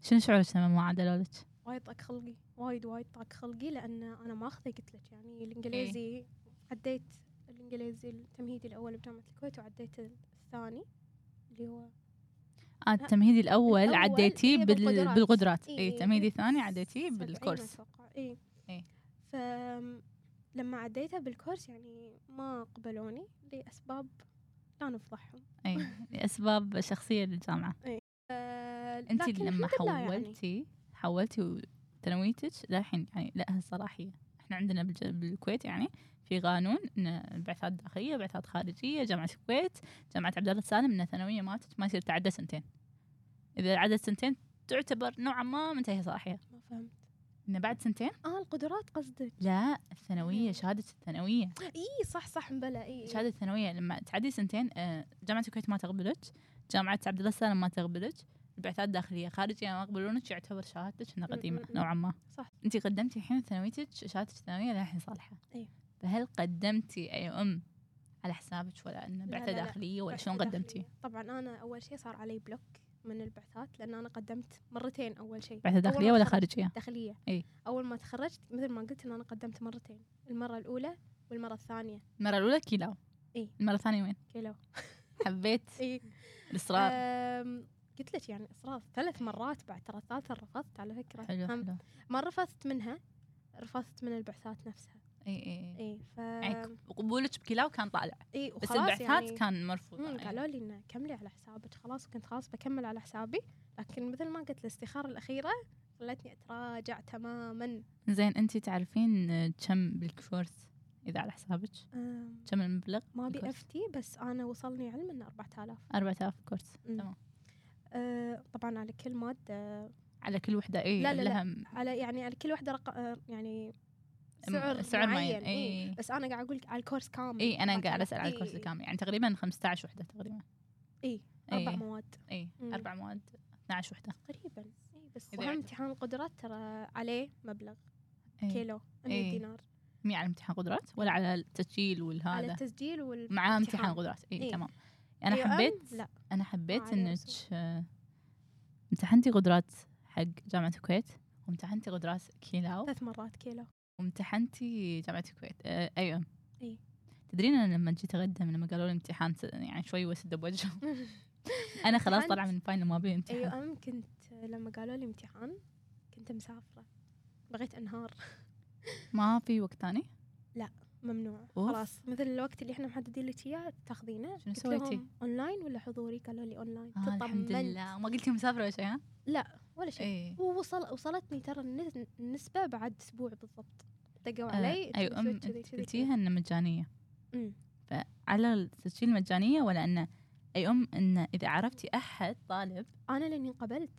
شنو شعورك لما ما عدلوا لك؟ وايد طاق خلقي وايد وايد طاق خلقي لأن أنا ماخذه قلت لك يعني الإنجليزي عديت الإنجليزي التمهيدي الأول بجامعة الكويت وعديت الثاني اللي هو آه التمهيدي الأول الأول عديتيه بال... بالقدرات. بالقدرات. اي إي. التمهيدي الثاني عديتيه بالكورس. اي إي. ف لما عديتها بالكورس يعني ما قبلوني لأسباب لا نفضحهم. اي لأسباب شخصية للجامعة. آه، انت لما الحمد لله يعني. حولتي وتنويتك للحين يعني لها صلاحية. إحنا عندنا بالكويت يعني في قانون إن البعثات داخلية بعثات خارجية جامعة الكويت جامعة عبد الله السالم إن الثانوية مالتك ما يصير تعدى سنتين. إذا عدت سنتين تعتبر نوعا ما منتهيه صلاحية. ما فهمت. انه بعد سنتين؟ آه القدرات قصدك. لا الثانوية شهادة الثانوية. اي صح صح مبلا اي شهادة الثانوية لما تعدي سنتين آه، جامعة الكويت ما تقبلك جامعة عبد الله السالم ما تقبلك البعثات داخلية خارجيه ما يقبلونك يعتبر شهادتك إنها قديمة. نوعا ما صح. انت قدمتي الحين ثانويتك شهادتك الثانويه للحين صالحة إيه. فهل قدمتي أي أم على حسابك ولا إنه لا، بعثة. داخلية ولا شلون قدمتي؟ طبعا أنا أول شيء صار علي block من البعثات لأن أنا قدمت مرتين أول شيء بعثة داخلية ولا خارجية؟ داخلية إي. أول ما تخرجت مثل ما قلت إن أنا قدمت مرتين المرة الأولى والمرة الثانية المرة الأولى KILAW إيه. المرة الثانية وين؟ KILAW حبيت إي الإصرار قلت لك يعني اصرار ثلاث مرات بعد ترى الثالثة رفضت على فكرة. حلو حلو. ما رفضت منها رفضت من البعثات نفسها. إي إي إي. ف يعني قبولك ب KILAW كان طالع. إي بس البعثات يعني كان مرفوض إيه. قالوا لي إنه كملي على حسابك. خلاص وكنت خلاص بكمل على حسابي. لكن مثل ما قلت الاستخارة الأخيرة خلتني أتراجع تماما. زين انت تعرفين كم بالكورس إذا على حسابك؟ كم المبلغ ما أبي؟ أفتي بس أنا وصلني علم إنه 4000 4000 كورس. تمام. أه طبعا على كل مادة على كل وحدة اي لا، لا، لا. م- على يعني على كل واحدة رق... أه، يعني سعر, سعر معين معين إيه. اي بس أنا قاعد أقول على الكورس كامل اي أنا قاعد 4000. أسأل على الكورس إي، الكامل يعني تقريبا 15 وحدة تقريبا اي إي. أربع مواد اي مم. أربع مواد 12 وحدة تقريبا اي بس وهم امتحان القدرات ترى عليه مبلغ إي. KILAW 100 إي. دينار مية على امتحان قدرات ولا على التسجيل على والهذا التسجيل والامتحان مع امتحان قدرات اي إي. تمام أنا أم؟ حبيت لا. أنا حبيت إنك امتحنتي قدرات حق جامعة الكويت وامتحنتي قدرات KILAW. ثلاث مرات KILAW وامتحنتي جامعة الكويت. آه، AUM إي. تدرين أنا لما جيت أقدم لما قالوا لي امتحان يعني شوي وسد بوجههم أنا خلاص. طالعه من ال final ما بي امتحان. أيوه أم كنت لما قالوا لي امتحان كنت مسافرة. بغيت أنهار. ما في وقت ثاني؟ ممنوع off. خلاص مثل الوقت اللي إحنا محددين لك إياه تاخذينه شنو سويتي؟ اونلاين ولا حضوري قالوا لي اونلاين آه الحمد. لله ما قلتي مسافرة ولا شيء ها؟ ولا شيء إيه ووصل وصلتني ترى النس- النسبة بعد أسبوع بالضبط دقوا آه، علي أيوه أم. قلتيها إنها مجانية أمم. على التسجيل المجانيه ولا إنه أي أم انه إذا عرفتي أحد طالب أنا لأني انقبلت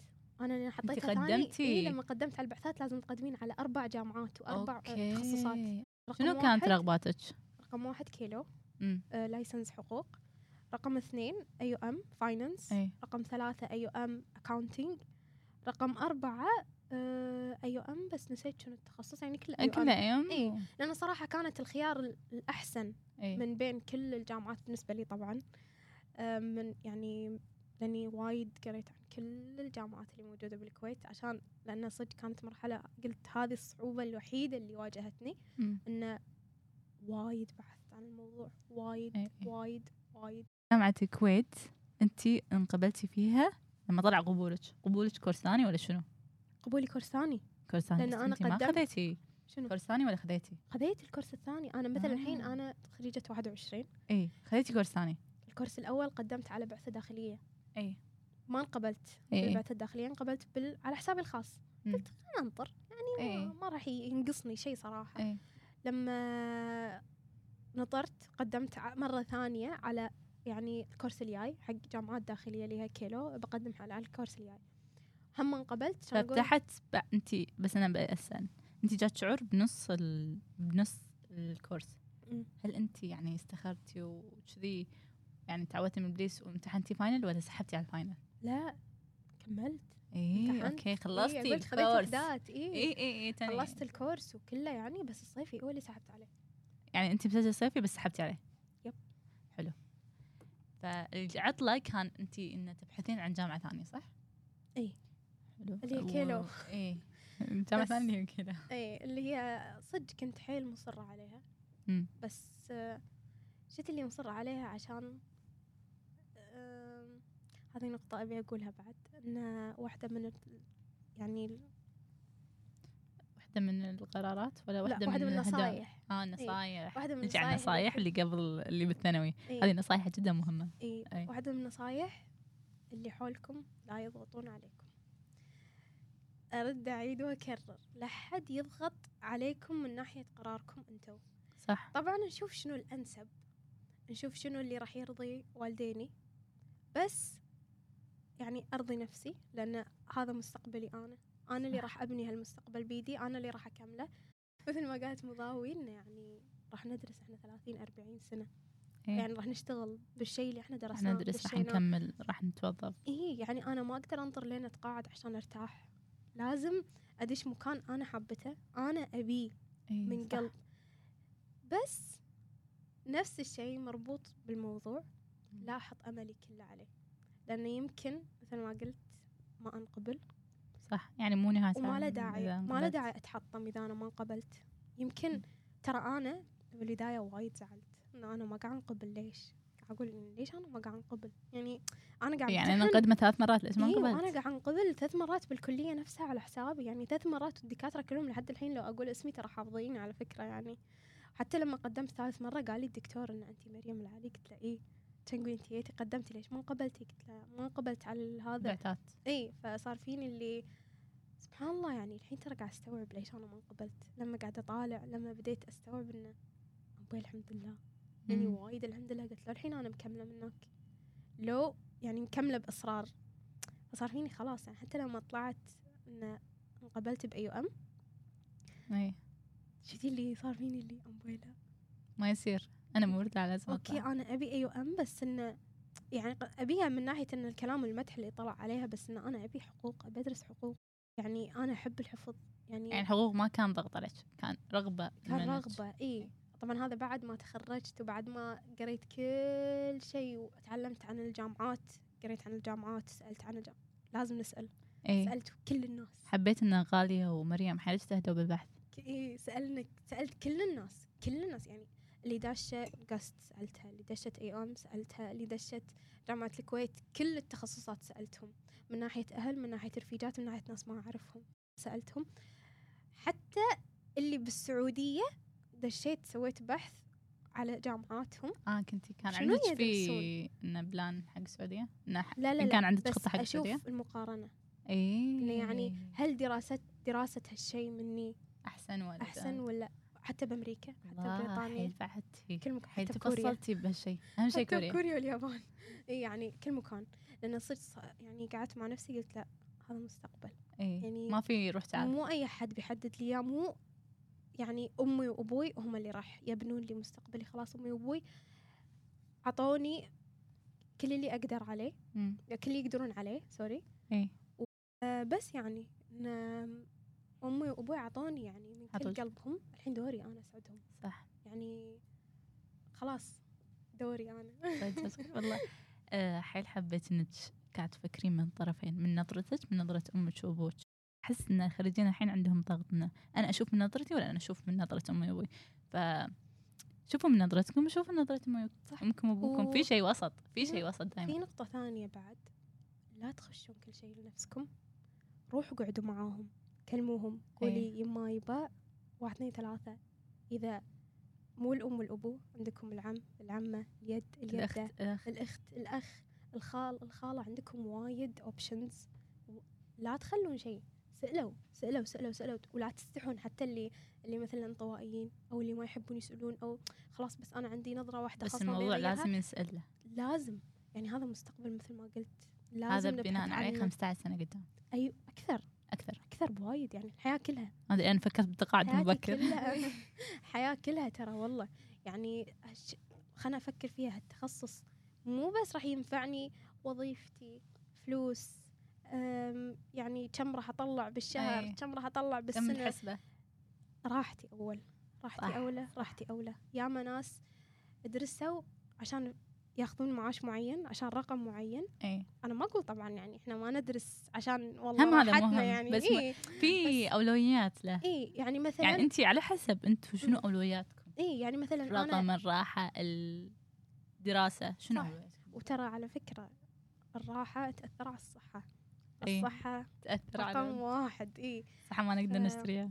أنا لأني حطيتها قدمتي؟ إيه لما قدمت على البعثات لازم تقدمين على أربع جامعات وأربع okay تخصصات شنو كانت رغباتك؟ رقم واحد KILAW. آه license حقوق. رقم اثنين AUM finance أي. رقم ثلاثة AUM accounting رقم أربعة AUM بس نسيت شنو التخصص؟ يعني كله AUM AUM إيه. لأنه صراحة كانت الخيار ال- الأحسن أي. من بين كل الجامعات بالنسبة لي طبعا. آه، من يعني لأني وايد قريت عن كل الجامعات اللي موجودة بالكويت عشان لأن صدق كانت مرحلة قلت هذه الصعوبة الوحيدة اللي واجهتني. إنه وايد بحثت عن الموضوع وايد إيه، إيه. وايد وايد جامعة الكويت أنت انقبلتي فيها لما طلع قبولك قبولك course ثاني ولا شنو؟ قبولي course ثاني course ثاني بس أنا أنت ما قدمت- خذيتي شنو course ثاني ولا خذيتي؟ خذيت ال course الثاني أنا مثلا الحين آه. أنا خريجه 21 اي خذيتي course ثاني ال course الأول قدمت على بعثة داخلية اي ما انقبلت إيه. بالبعثة الداخلية انقبلت بال... على حسابي الخاص. قلت خلينا انطر يعني إيه. ما, ما راح ينقصني شيء صراحة اي لما نطرت قدمت مرة ثانية على يعني ال course الجاي حق جامعات داخلية اللي هي KILAW بقدم على ال course الجاي هم انقبلت أقول- ففتحت انت بس أنا بسال أنت جات شعور بنص ال... بنص ال course. هل أنت يعني استخرتي وكذي يعني تعودتي من ابليس وامتحنتي final ولا سحبتي على ال final؟ لا كملت اي. okay إيه، خلصتي خذيت ال course وحدات اي اي اي. خلصت ال course وكله يعني بس الصيفي هو اللي سحبت عليه يعني انت بسجل صيفي بس سحبتي عليه yep. حلو فالعطلة كان انت إن تبحثين عن جامعة ثانية صح؟ اي حلو اللي هي KILAW. اي جامعة ثانية اللي هي كذا اي اللي هي صدق كنت حيل مصرة عليها مم. بس شت اللي مصرة عليها عشان هذه نقطة أبي أقولها بعد إن واحدة من يعني واحدة من القرارات ولا لا واحدة واحدة من من؟ النصايح. آه النصايح. واحدة من على النصايح. اللي قبل اللي بالثانوي. إيه، هذه نصايح جدا مهمة. إيه، أي. واحدة من النصايح اللي حولكم لا يضغطون عليكم. أرد أعيد وأكرر. لا حد يضغط عليكم من ناحية قراركم أنتم صح. طبعا نشوف شنو الأنسب. نشوف شنو اللي راح يرضي والديني. بس يعني أرضي نفسي لأن هذا مستقبلي أنا أنا اللي صح. راح أبني هالمستقبل بيدي أنا اللي راح أكمله مثل ما قالت مضاوي إنه يعني راح ندرس إحنا 30 40 سنة إيه. يعني راح نشتغل بالشيء اللي إحنا درسناه ندرس راح. نكمل راح نتوظف إيه يعني أنا ما أقدر أنطر لين أتقاعد عشان أرتاح لازم أدش مكان أنا حابته أنا أبيه إيه، من صح. قلب بس نفس الشيء مربوط بالموضوع لا أحط أملي كله عليه لأنه يمكن مثل ما قلت ما أنقبل. صح يعني مو نهاية وما له داعي ما له. داعي أتحطم إذا أنا ما انقبلت. يمكن ترى أنا بالبداية وايد زعلت إن أنا ما قاعد أنقبل ليش؟ إن ليش أنا ما قاعد أنقبل؟ يعني أنا قاعد يعني أنا مقدمه ثلاث مرات ليش ما إيه انقبلت؟ وأنا قاعد أنقبل ثلاث مرات بالكلية نفسها على حسابي. يعني ثلاث مرات والدكاترة كلهم لحد الحين لو أقول اسمي ترى حافظيني على فكرة يعني. حتى لما قدمت ثالث مرة قال لي الدكتور إن انت مريم العلي قلت له إيه؟ يقول انت قدمتي ليش؟ ما انقبلتي قلت له ما انقبلت على هذا. بعثات إي فصار فيني اللي سبحان الله يعني الحين ترى قاعد استوعب ليش أنا ما انقبلت لما قاعدة أطالع لما بديت أستوعب إنه أبوي الحمد لله. يعني. وايد الحمد لله. قلت له الحين أنا مكملة منك. لو يعني مكملة بإصرار. فصار فيني خلاص يعني حتى لما طلعت ان انقبلت بأي أم. إي. شتي اللي صار فيني اللي امبويلا إيه، ما يصير. أنا مورده على لازم أوكي. أنا أبي اي ام بس انه يعني أبيها من ناحية إن الكلام المدح اللي طلع عليها بس إن أنا أبي حقوق أبي أدرس حقوق. يعني أنا أحب الحفظ. يعني, يعني الحقوق ما كان ضغط عليك كان رغبة كان. رغبة إي. طبعا هذا بعد ما تخرجت وبعد ما قريت كل شيء وتعلمت عن الجامعات قريت عن الجامعات سألت عن الجامعات لازم نسأل. إي. سألت كل الناس. حبيت إن غالية ومريم حيل اجتهدوا بالبحث إيه سالنا سألت كل الناس كل الناس. يعني اللي داشة GUST سألتها اللي دشت AUM سألتها اللي دشت جامعة الكويت كل التخصصات سألتهم. من ناحية أهل من ناحية رفيجات من ناحية ناس ما أعرفهم سألتهم. حتى اللي بالسعودية دشيت سويت بحث على جامعاتهم. آه كنتي كان عندك في؟ إنه plan حق السعودية؟ لا لا لا كان عندك خطة حق السعودية؟ المقارنة. اي إنه يعني هل دراسة دراسة هالشيء مني أحسن ولا أحسن ولا حتى بأمريكا حتى الله بريطانيا. بعدتي كل مكان حتى تفصلتي بهالشيء أهم شيء كوريا. كوريا واليابان. إي يعني كل مكان. لأن صرت يعني قعدت مع نفسي قلت لا هذا مستقبل. إي يعني ما في روح تعال. مو أي حد بيحدد لي إياه، مو يعني أمي وأبوي هم اللي راح يبنون لي مستقبلي. خلاص أمي وأبوي عطوني كل اللي أقدر عليه. مم. كل اللي يقدرون عليه سوري. إي. آه بس يعني امي وأبوي عطوني يعني من كل. قلبهم. الحين دوري أنا اسعدهم صح. يعني خلاص دوري أنا. والله آه، حيل حبيت إنك قاعد تفكرين من طرفين من نظرتك من نظرة أمك وأبوك. أحس إن الخريجين الحين عندهم ضغط إنه أنا أشوف من نظرتي ولا أنا أشوف من نظرة أمي وأبوي؟ ف شوفوا من نظرتكم وشوفوا من نظرة أمي. أمكم وأبوكم. و- في شيء وسط في شيء وسط في دائما نقطة ثانية بعد. لا تخشون كل شيء لنفسكم. روحوا قعدوا معاهم. كلموهم قولي إيه. يما يبا واحد اثنين ثلاثة. إذا مو الأم والأبو عندكم العم العمة اليد اليدة الاخت الأخ. الأخت الأخ الخال الخالة عندكم وايد أوبشنز لا تخلون شيء. سألوا سألوا سألوا سألوا. ولا تستحون حتى اللي اللي مثلا انطوائيين أو اللي ما يحبون يسألون أو خلاص بس أنا عندي نظرة واحدة بس الموضوع. لازم ينسأل له لازم. يعني هذا مستقبل مثل ما قلت. لازم هذا بناء عليه عنه. 15 سنة قدام. أي أكثر أكثر. أكثر بوايد يعني الحياة كلها. هذا أنا فكرت بتقاعد مبكر. كلها. حياة كلها ترى والله. يعني خلنا أفكر فيها هالتخصص مو بس راح ينفعني وظيفتي فلوس يعني كم راح أطلع بالشهر أي. كم راح أطلع كم بالسنة. الحسبة؟ راحتي أول راحتي أولى راحتي أولى. ياما ناس درسوا عشان ياخذون معاش معين عشان رقم معين. اي أنا ما أقول طبعا يعني إحنا ما ندرس عشان والله هم هذا مهم، يعني بس اي في أولويات له. اي يعني مثلا يعني انت على حسب أنتم شنو. أولوياتكم؟ اي يعني مثلا رقم الراحة الدراسة شنو صح. وترى على فكرة الراحة تأثر على الصحة. إي. الصحة تأثر رقم على واحد اي صح ما نقدر ف- نشتريها.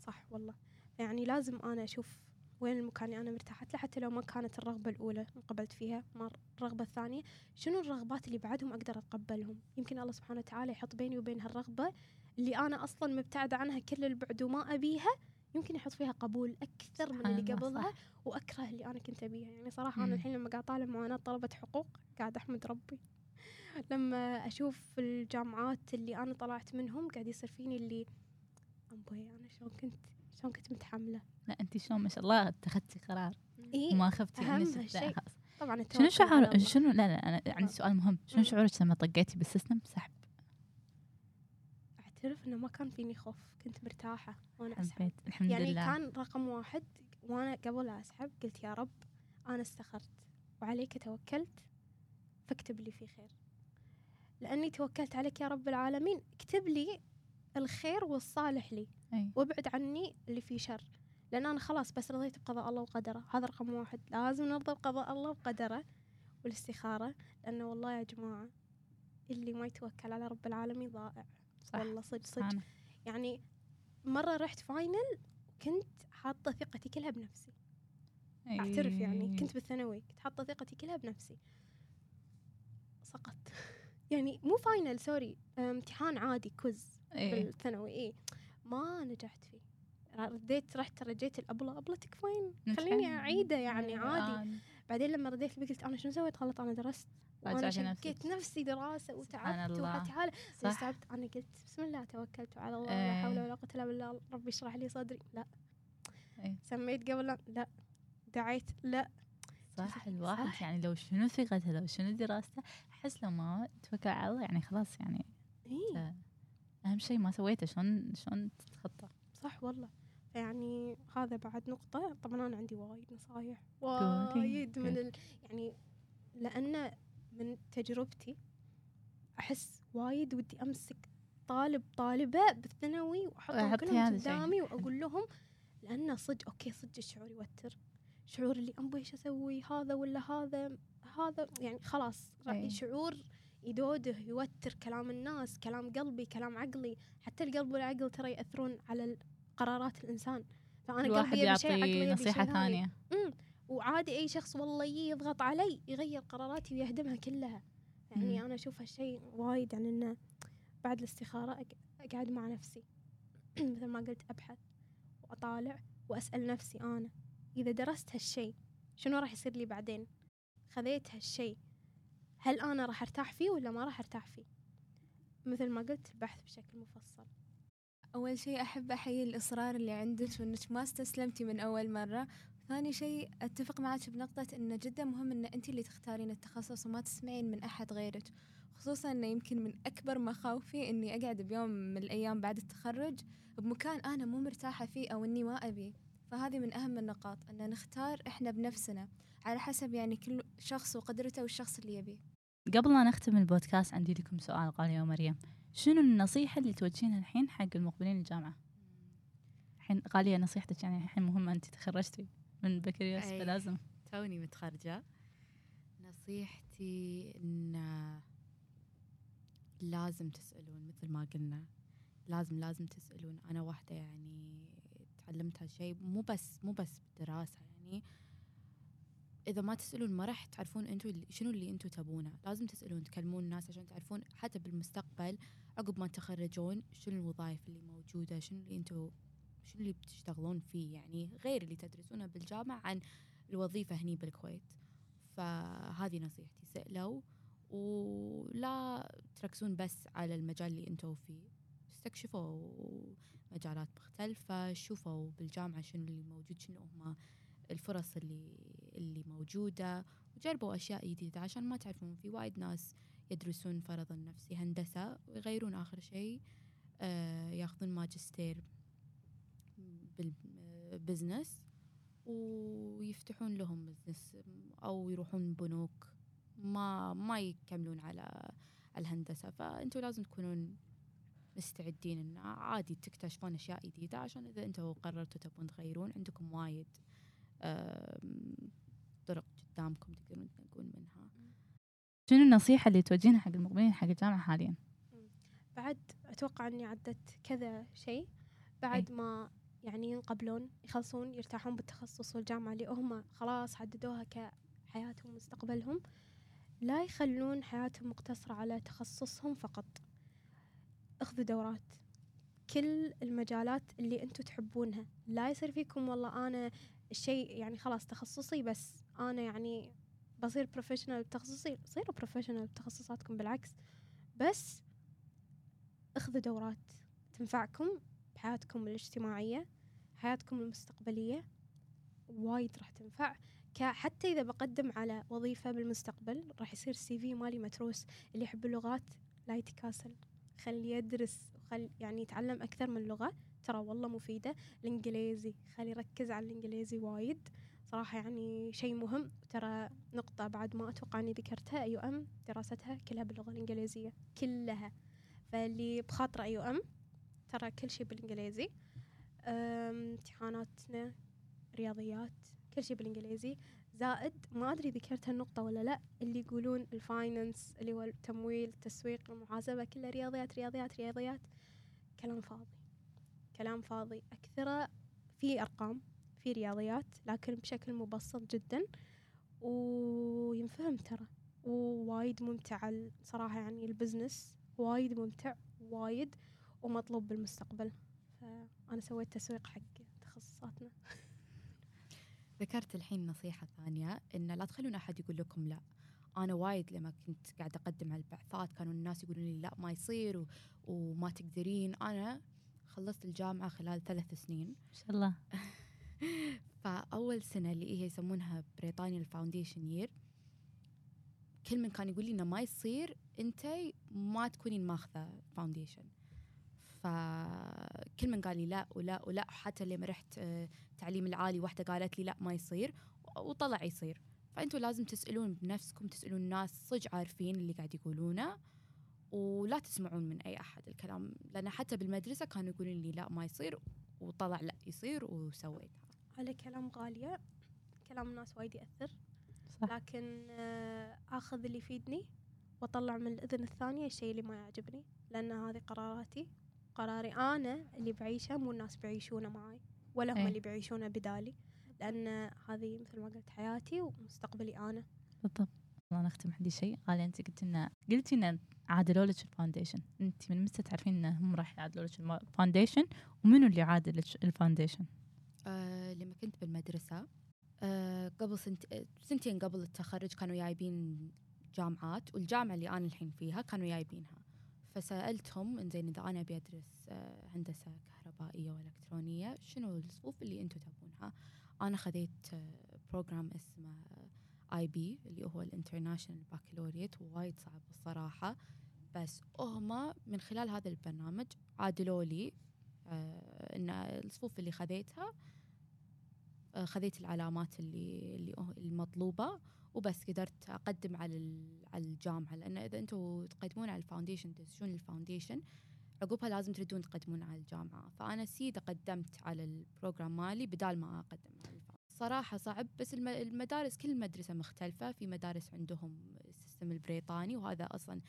صح والله. يعني لازم أنا أشوف وين المكان اللي أنا مرتاحت له حتى لو ما كانت الرغبة الأولى انقبلت فيها ما الرغبة الثانية شنو الرغبات اللي بعدهم أقدر أتقبلهم يمكن الله سبحانه وتعالى يحط بيني وبين هالرغبة اللي أنا أصلا مبتعدة عنها كل البعد وما أبيها يمكن يحط فيها قبول أكثر من اللي قبلها. وأكره اللي أنا كنت أبيها يعني صراحة. أنا الحين لما قاعد طالع معاناة طلبة حقوق قاعد أحمد ربي لما أشوف الجامعات اللي أنا طلعت منهم قاعد يصير فيني اللي أمبوي أنا شلون كنت شلون كنت متحملة؟ لا انت شلون ما شاء الله اتخذتي قرار إيه وما خفتي شيء. تبدأ خلاص. طبعا شنو شعور. شنو لا لا أنا عندي. سؤال مهم. شنو. شعورك لما طقيتي بالسيستم؟ سحب. أعترف إنه ما كان فيني خوف. كنت مرتاحة وأنا أسحب. الحمد يعني لله. كان رقم واحد وأنا قبل أسحب قلت يا رب أنا استخرت. وعليك توكلت فاكتب لي في خير. لأني توكلت عليك يا رب العالمين. اكتب لي الخير والصالح لي. أي. وابعد عني اللي فيه شر لأن أنا خلاص بس رضيت بقضاء الله وقدره. هذا رقم واحد. لازم نرضى بقضاء الله وقدره والاستخارة لأنه والله يا جماعة اللي ما يتوكل على رب العالمين ضائع. صح. والله صدق صدق. يعني مرة رحت final كنت حاطة ثقتي كلها بنفسي. أعترف يعني أي. كنت بالثانوي كنت حاطة ثقتي كلها بنفسي. سقطت. يعني مو final sorry امتحان عادي quiz إيه. بالثانوي إيه ما نجحت فيه. رديت رحت رجيت الأبلة أبلتك فين نجحت. خليني أعيده يعني إيه، عادي. بعدين لما رديت البيت قلت أنا شنو سويت؟ غلط أنا درست. نفسك. شقيت نفسي دراسة وتعبت صح. تعبت أنا قلت بسم الله توكلت على الله إيه. لا حول ولا قوة إلا بالله. ربي اشرح لي صدري. لا. إيه. سميت قبل لا. دعيت لا. صح صح. الواحد يعني لو شنو ثقته لو شنو دراسته أحس لو ما توكل على الله يعني خلاص يعني إيه. أهم شيء ما سويته شلون شلون تتخطى؟ صح والله. يعني هذا بعد نقطة. طبعا أنا عندي وايد نصايح. وايد من ال... يعني لأن من تجربتي أحس وايد ودي أمسك طالب طالبة بالثانوي وأحطهم أحط كلهم. قدامي وأقول لهم لأن صدق okay صدق الشعور يوتر. شعور اللي أمبي إيش أسوي؟ هذا ولا هذا؟ هذا يعني خلاص أي. شعور يدوده يوتر كلام الناس كلام قلبي كلام عقلي. حتى القلب والعقل ترى يأثرون على قرارات الإنسان. فأنا الواحد قلبي يبي شيء عقلي يعطي يبي نصيحة شيء ثاني. ثانية. امم وعادي أي شخص والله يضغط علي يغير قراراتي ويهدمها كلها. يعني مم. أنا أشوف هالشيء وايد يعني إنه بعد الاستخارة أقعد مع نفسي. مثل ما قلت أبحث وأطالع وأسأل نفسي أنا إذا درست هالشيء شنو راح يصير لي بعدين؟ خذيت هالشيء. هل أنا راح أرتاح فيه ولا ما راح أرتاح فيه؟ مثل ما قلت البحث بشكل مفصل. أول شيء أحب أحيي الإصرار اللي عندك وإنك ما استسلمتي من أول مرة. ثاني شيء أتفق معك بنقطة إنه جدا مهم إن أنت اللي تختارين التخصص وما تسمعين من أحد غيرك. خصوصا إنه يمكن من أكبر مخاوفي إني أقعد بيوم من الأيام بعد التخرج بمكان أنا مو مرتاحة فيه أو إني ما أبي. فهذه من أهم النقاط إن نختار إحنا بنفسنا. على حسب يعني كل شخص وقدرته والشخص اللي يبيه. قبل لا نختم البودكاست عندي لكم سؤال غالية ومريم شنو النصيحة اللي توجهينها الحين حق المقبلين الجامعة؟ الحين غالية نصيحتك يعني الحين مهمة أنت تخرجتي من بكالوريوس. فلازم. توني متخرجة. نصيحتي إن لازم تسألون مثل ما قلنا. لازم لازم تسألون. أنا واحدة يعني تعلمت هالشيء مو بس مو بس بالدراسة يعني. إذا ما تسألون ما راح تعرفون اللي- شنو اللي أنتوا تبونه. لازم تسألون تكلمون الناس عشان تعرفون حتى بالمستقبل عقب ما تخرجون شنو الوظائف اللي موجودة شنو اللي أنتوا شنو اللي بتشتغلون فيه. يعني غير اللي تدرسونه بالجامعة عن الوظيفة هني بالكويت. فهذه نصيحتي سألوا ولا تركزون بس على المجال اللي أنتوا فيه. استكشفوا مجالات مختلفة شوفوا بالجامعة شنو اللي موجود شنو هما الفرص اللي اللي موجودة وجربوا أشياء جديدة عشان ما تعرفون في وايد ناس يدرسون فرضا نفسي هندسة ويغيرون آخر شيء آه ياخذون ماجستير بال business ويفتحون لهم business أو يروحون بنوك ما ما يكملون على الهندسة. فأنتوا لازم تكونون مستعدين إن عادي تكتشفون أشياء جديدة عشان إذا أنتوا قررتوا تبون تغيرون عندكم وايد طرق قدامكم تقدرون تنقون منها. شنو النصيحة اللي توجهينها حق المقبلين حق الجامعة حاليا؟ بعد أتوقع إني عدت كذا شيء. بعد ما يعني ينقبلون يخلصون يرتاحون بالتخصص والجامعة اللي هم خلاص حددوها كحياتهم ومستقبلهم لا يخلون حياتهم مقتصرة على تخصصهم فقط. اخذوا دورات. كل المجالات اللي أنتم تحبونها. لا يصير فيكم والله أنا الشيء يعني خلاص تخصصي بس أنا يعني بصير professional بتخصصي. صيروا professional بتخصصاتكم بالعكس. بس اخذوا دورات تنفعكم بحياتكم الاجتماعية حياتكم المستقبلية. وايد راح تنفع. حتى إذا بقدم على وظيفة بالمستقبل راح يصير السي في مالي متروس. اللي يحب اللغات لا يتكاسل. خلي يدرس وخل يعني يتعلم أكثر من لغة. ترى والله مفيدة. الإنجليزي خلي يركز على الإنجليزي وايد. صراحة يعني شيء مهم. ترى نقطة بعد ما أتوقع أني ذكرتها أي أم دراستها كلها باللغة الإنجليزية كلها. فاللي بخاطر أي أم ترى كل شيء بالإنجليزي. امتحاناتنا رياضيات كل شيء بالإنجليزي. زائد ما أدري ذكرت هالنقطة ولا لأ اللي يقولون الفاينانس اللي هو التمويل التسويق المحاسبة كلها رياضيات رياضيات رياضيات. كلام فاضي. كلام فاضي. أكثره في أرقام في رياضيات لكن بشكل مبسط جدا. وينفهم ترى. ووايد ممتع صراحة يعني ال business. وايد ممتع وايد ومطلوب بالمستقبل. فأنا سويت تسويق حق تخصصاتنا. ذكرت الحين نصيحة ثانية إن لا تخلون أحد يقول لكم لا. أنا وايد لما كنت قاعدة أقدم على البعثات كانوا الناس يقولون لي لا ما يصير و... وما تقدرين. أنا خلصت الجامعة خلال ثلاث سنين. ما شاء الله. فأول سنة اللي هي يسمونها بريطانيا ال foundation year كل من كان يقول لي إنه ما يصير أنت ما تكونين ماخذة فاونديشن فكل من قال لي لا ولا ولا حتى لما رحت آه، التعليم العالي واحدة قالت لي لا ما يصير وطلع يصير. فأنتوا لازم تسألون بنفسكم تسألون ناس صج عارفين اللي قاعد يقولونه ولا تسمعون من أي أحد الكلام. لأن حتى بالمدرسة كانوا يقولون لي لا ما يصير وطلع لا يصير وسويتها. على كلام غالية كلام الناس وايد يأثر. صح. لكن آه، آخذ اللي يفيدني وأطلع من الأذن الثانية الشيء اللي ما يعجبني. لأن هذه قراراتي. قراري أنا اللي بعيشه مو الناس بيعيشونه معي ولا هم إيه. اللي بيعيشونه بدالي. لأن هذه مثل ما قلت حياتي ومستقبلي أنا. بالضبط. والله نختم عندي شيء. غالي أنت قلت لنا قلتي إن عادلوا لك ال foundation. أنت من متى تعرفين انهم راح يعادلوا لك ال foundation؟ ومنو اللي عادل لك ال foundation؟ آه لما كنت بالمدرسة آه قبل سنت... سنتين قبل التخرج كانوا جايبين جامعات والجامعة اللي أنا الحين فيها كانوا جايبينها. فسألتهم إنزين إذا أنا أبي أدرس آه هندسة كهربائية وإلكترونية شنو الصفوف اللي أنتم تبونها؟ أنا خذيت آه program اسمه IB اللي هو ال International Baccalaureate ووايد صعب الصراحة. بس هما من خلال هذا البرنامج عادلوا لي آه إن الصفوف اللي خذيتها آه، خذيت العلامات اللي اللي المطلوبة وبس قدرت أقدم على على الجامعة. لأن إذا أنتم تقدمون على ال foundation تدشون ال foundation عقبها لازم تردون تقدمون على الجامعة. فأنا سيده قدمت على ال program مالي بدال ما أقدم على ال foundation صراحة صعب بس الم- المدارس كل مدرسة مختلفة. في مدارس عندهم ال system البريطاني وهذا أصلا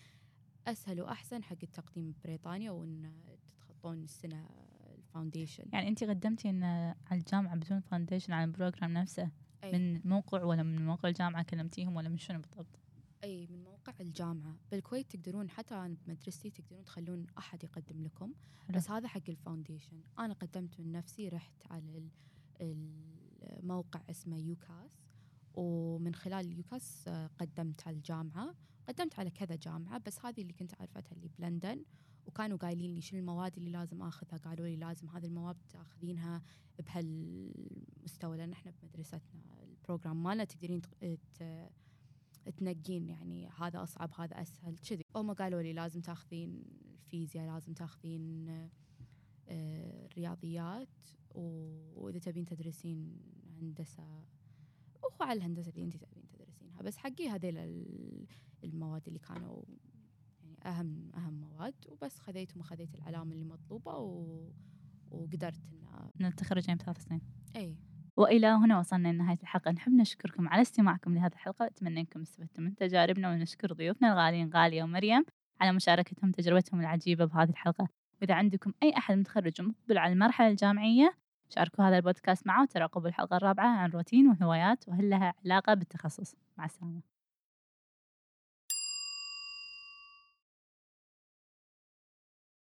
أسهل وأحسن حق التقديم ببريطانيا وان تتخطون السنة ال foundation يعني انت قدمتي إن على الجامعة بدون foundation على ال program نفسه؟ أي. من موقع ولا من موقع الجامعة كلمتيهم ولا من شنو بالضبط؟ أي من موقع الجامعة بالكويت تقدرون حتى أنا بمدرستي تقدرون تخلون أحد يقدم لكم. بس هذا حق ال foundation. أنا قدمت من نفسي رحت على ال- الموقع اسمه UCAS. ومن خلال UCAS آه، قدمت على الجامعة. قدمت على كذا جامعة بس هذه اللي كنت عرفتها اللي بلندن. وكانوا قايلين لي شنو المواد اللي لازم آخذها؟ قالوا لي لازم هذه المواد تاخذينها بهالمستوى لأن إحنا بمدرستنا ال program مالنا تقدرين تنقين يعني هذا أصعب هذا أسهل كذي. هم قالوا لي لازم تاخذين الفيزياء لازم تاخذين آه، رياضيات و- وإذا تبين تدرسين هندسة وهو على الهندسة اللي أنت تبين تدرسينها. بس حقي هذيل ال- المواد اللي كانوا يعني أهم أهم مواد. وبس خذيتهم وخذيت العلامة اللي مطلوبة و... وقدرت ان من التخرج يعني بثلاث سنين. إي. وإلى هنا وصلنا لنهاية الحلقة. نحب نشكركم على استماعكم لهذه الحلقة. أتمنى أنكم استفدتم من تجاربنا ونشكر ضيوفنا الغاليين غالية ومريم على مشاركتهم تجربتهم العجيبة بهذه الحلقة. وإذا عندكم أي أحد متخرج ومقبل على المرحلة الجامعية شاركوا هذا البودكاست معه وتراقبوا الحلقة الرابعة عن روتين وهوايات وهل لها علاقة بالتخصص. مع السلامة.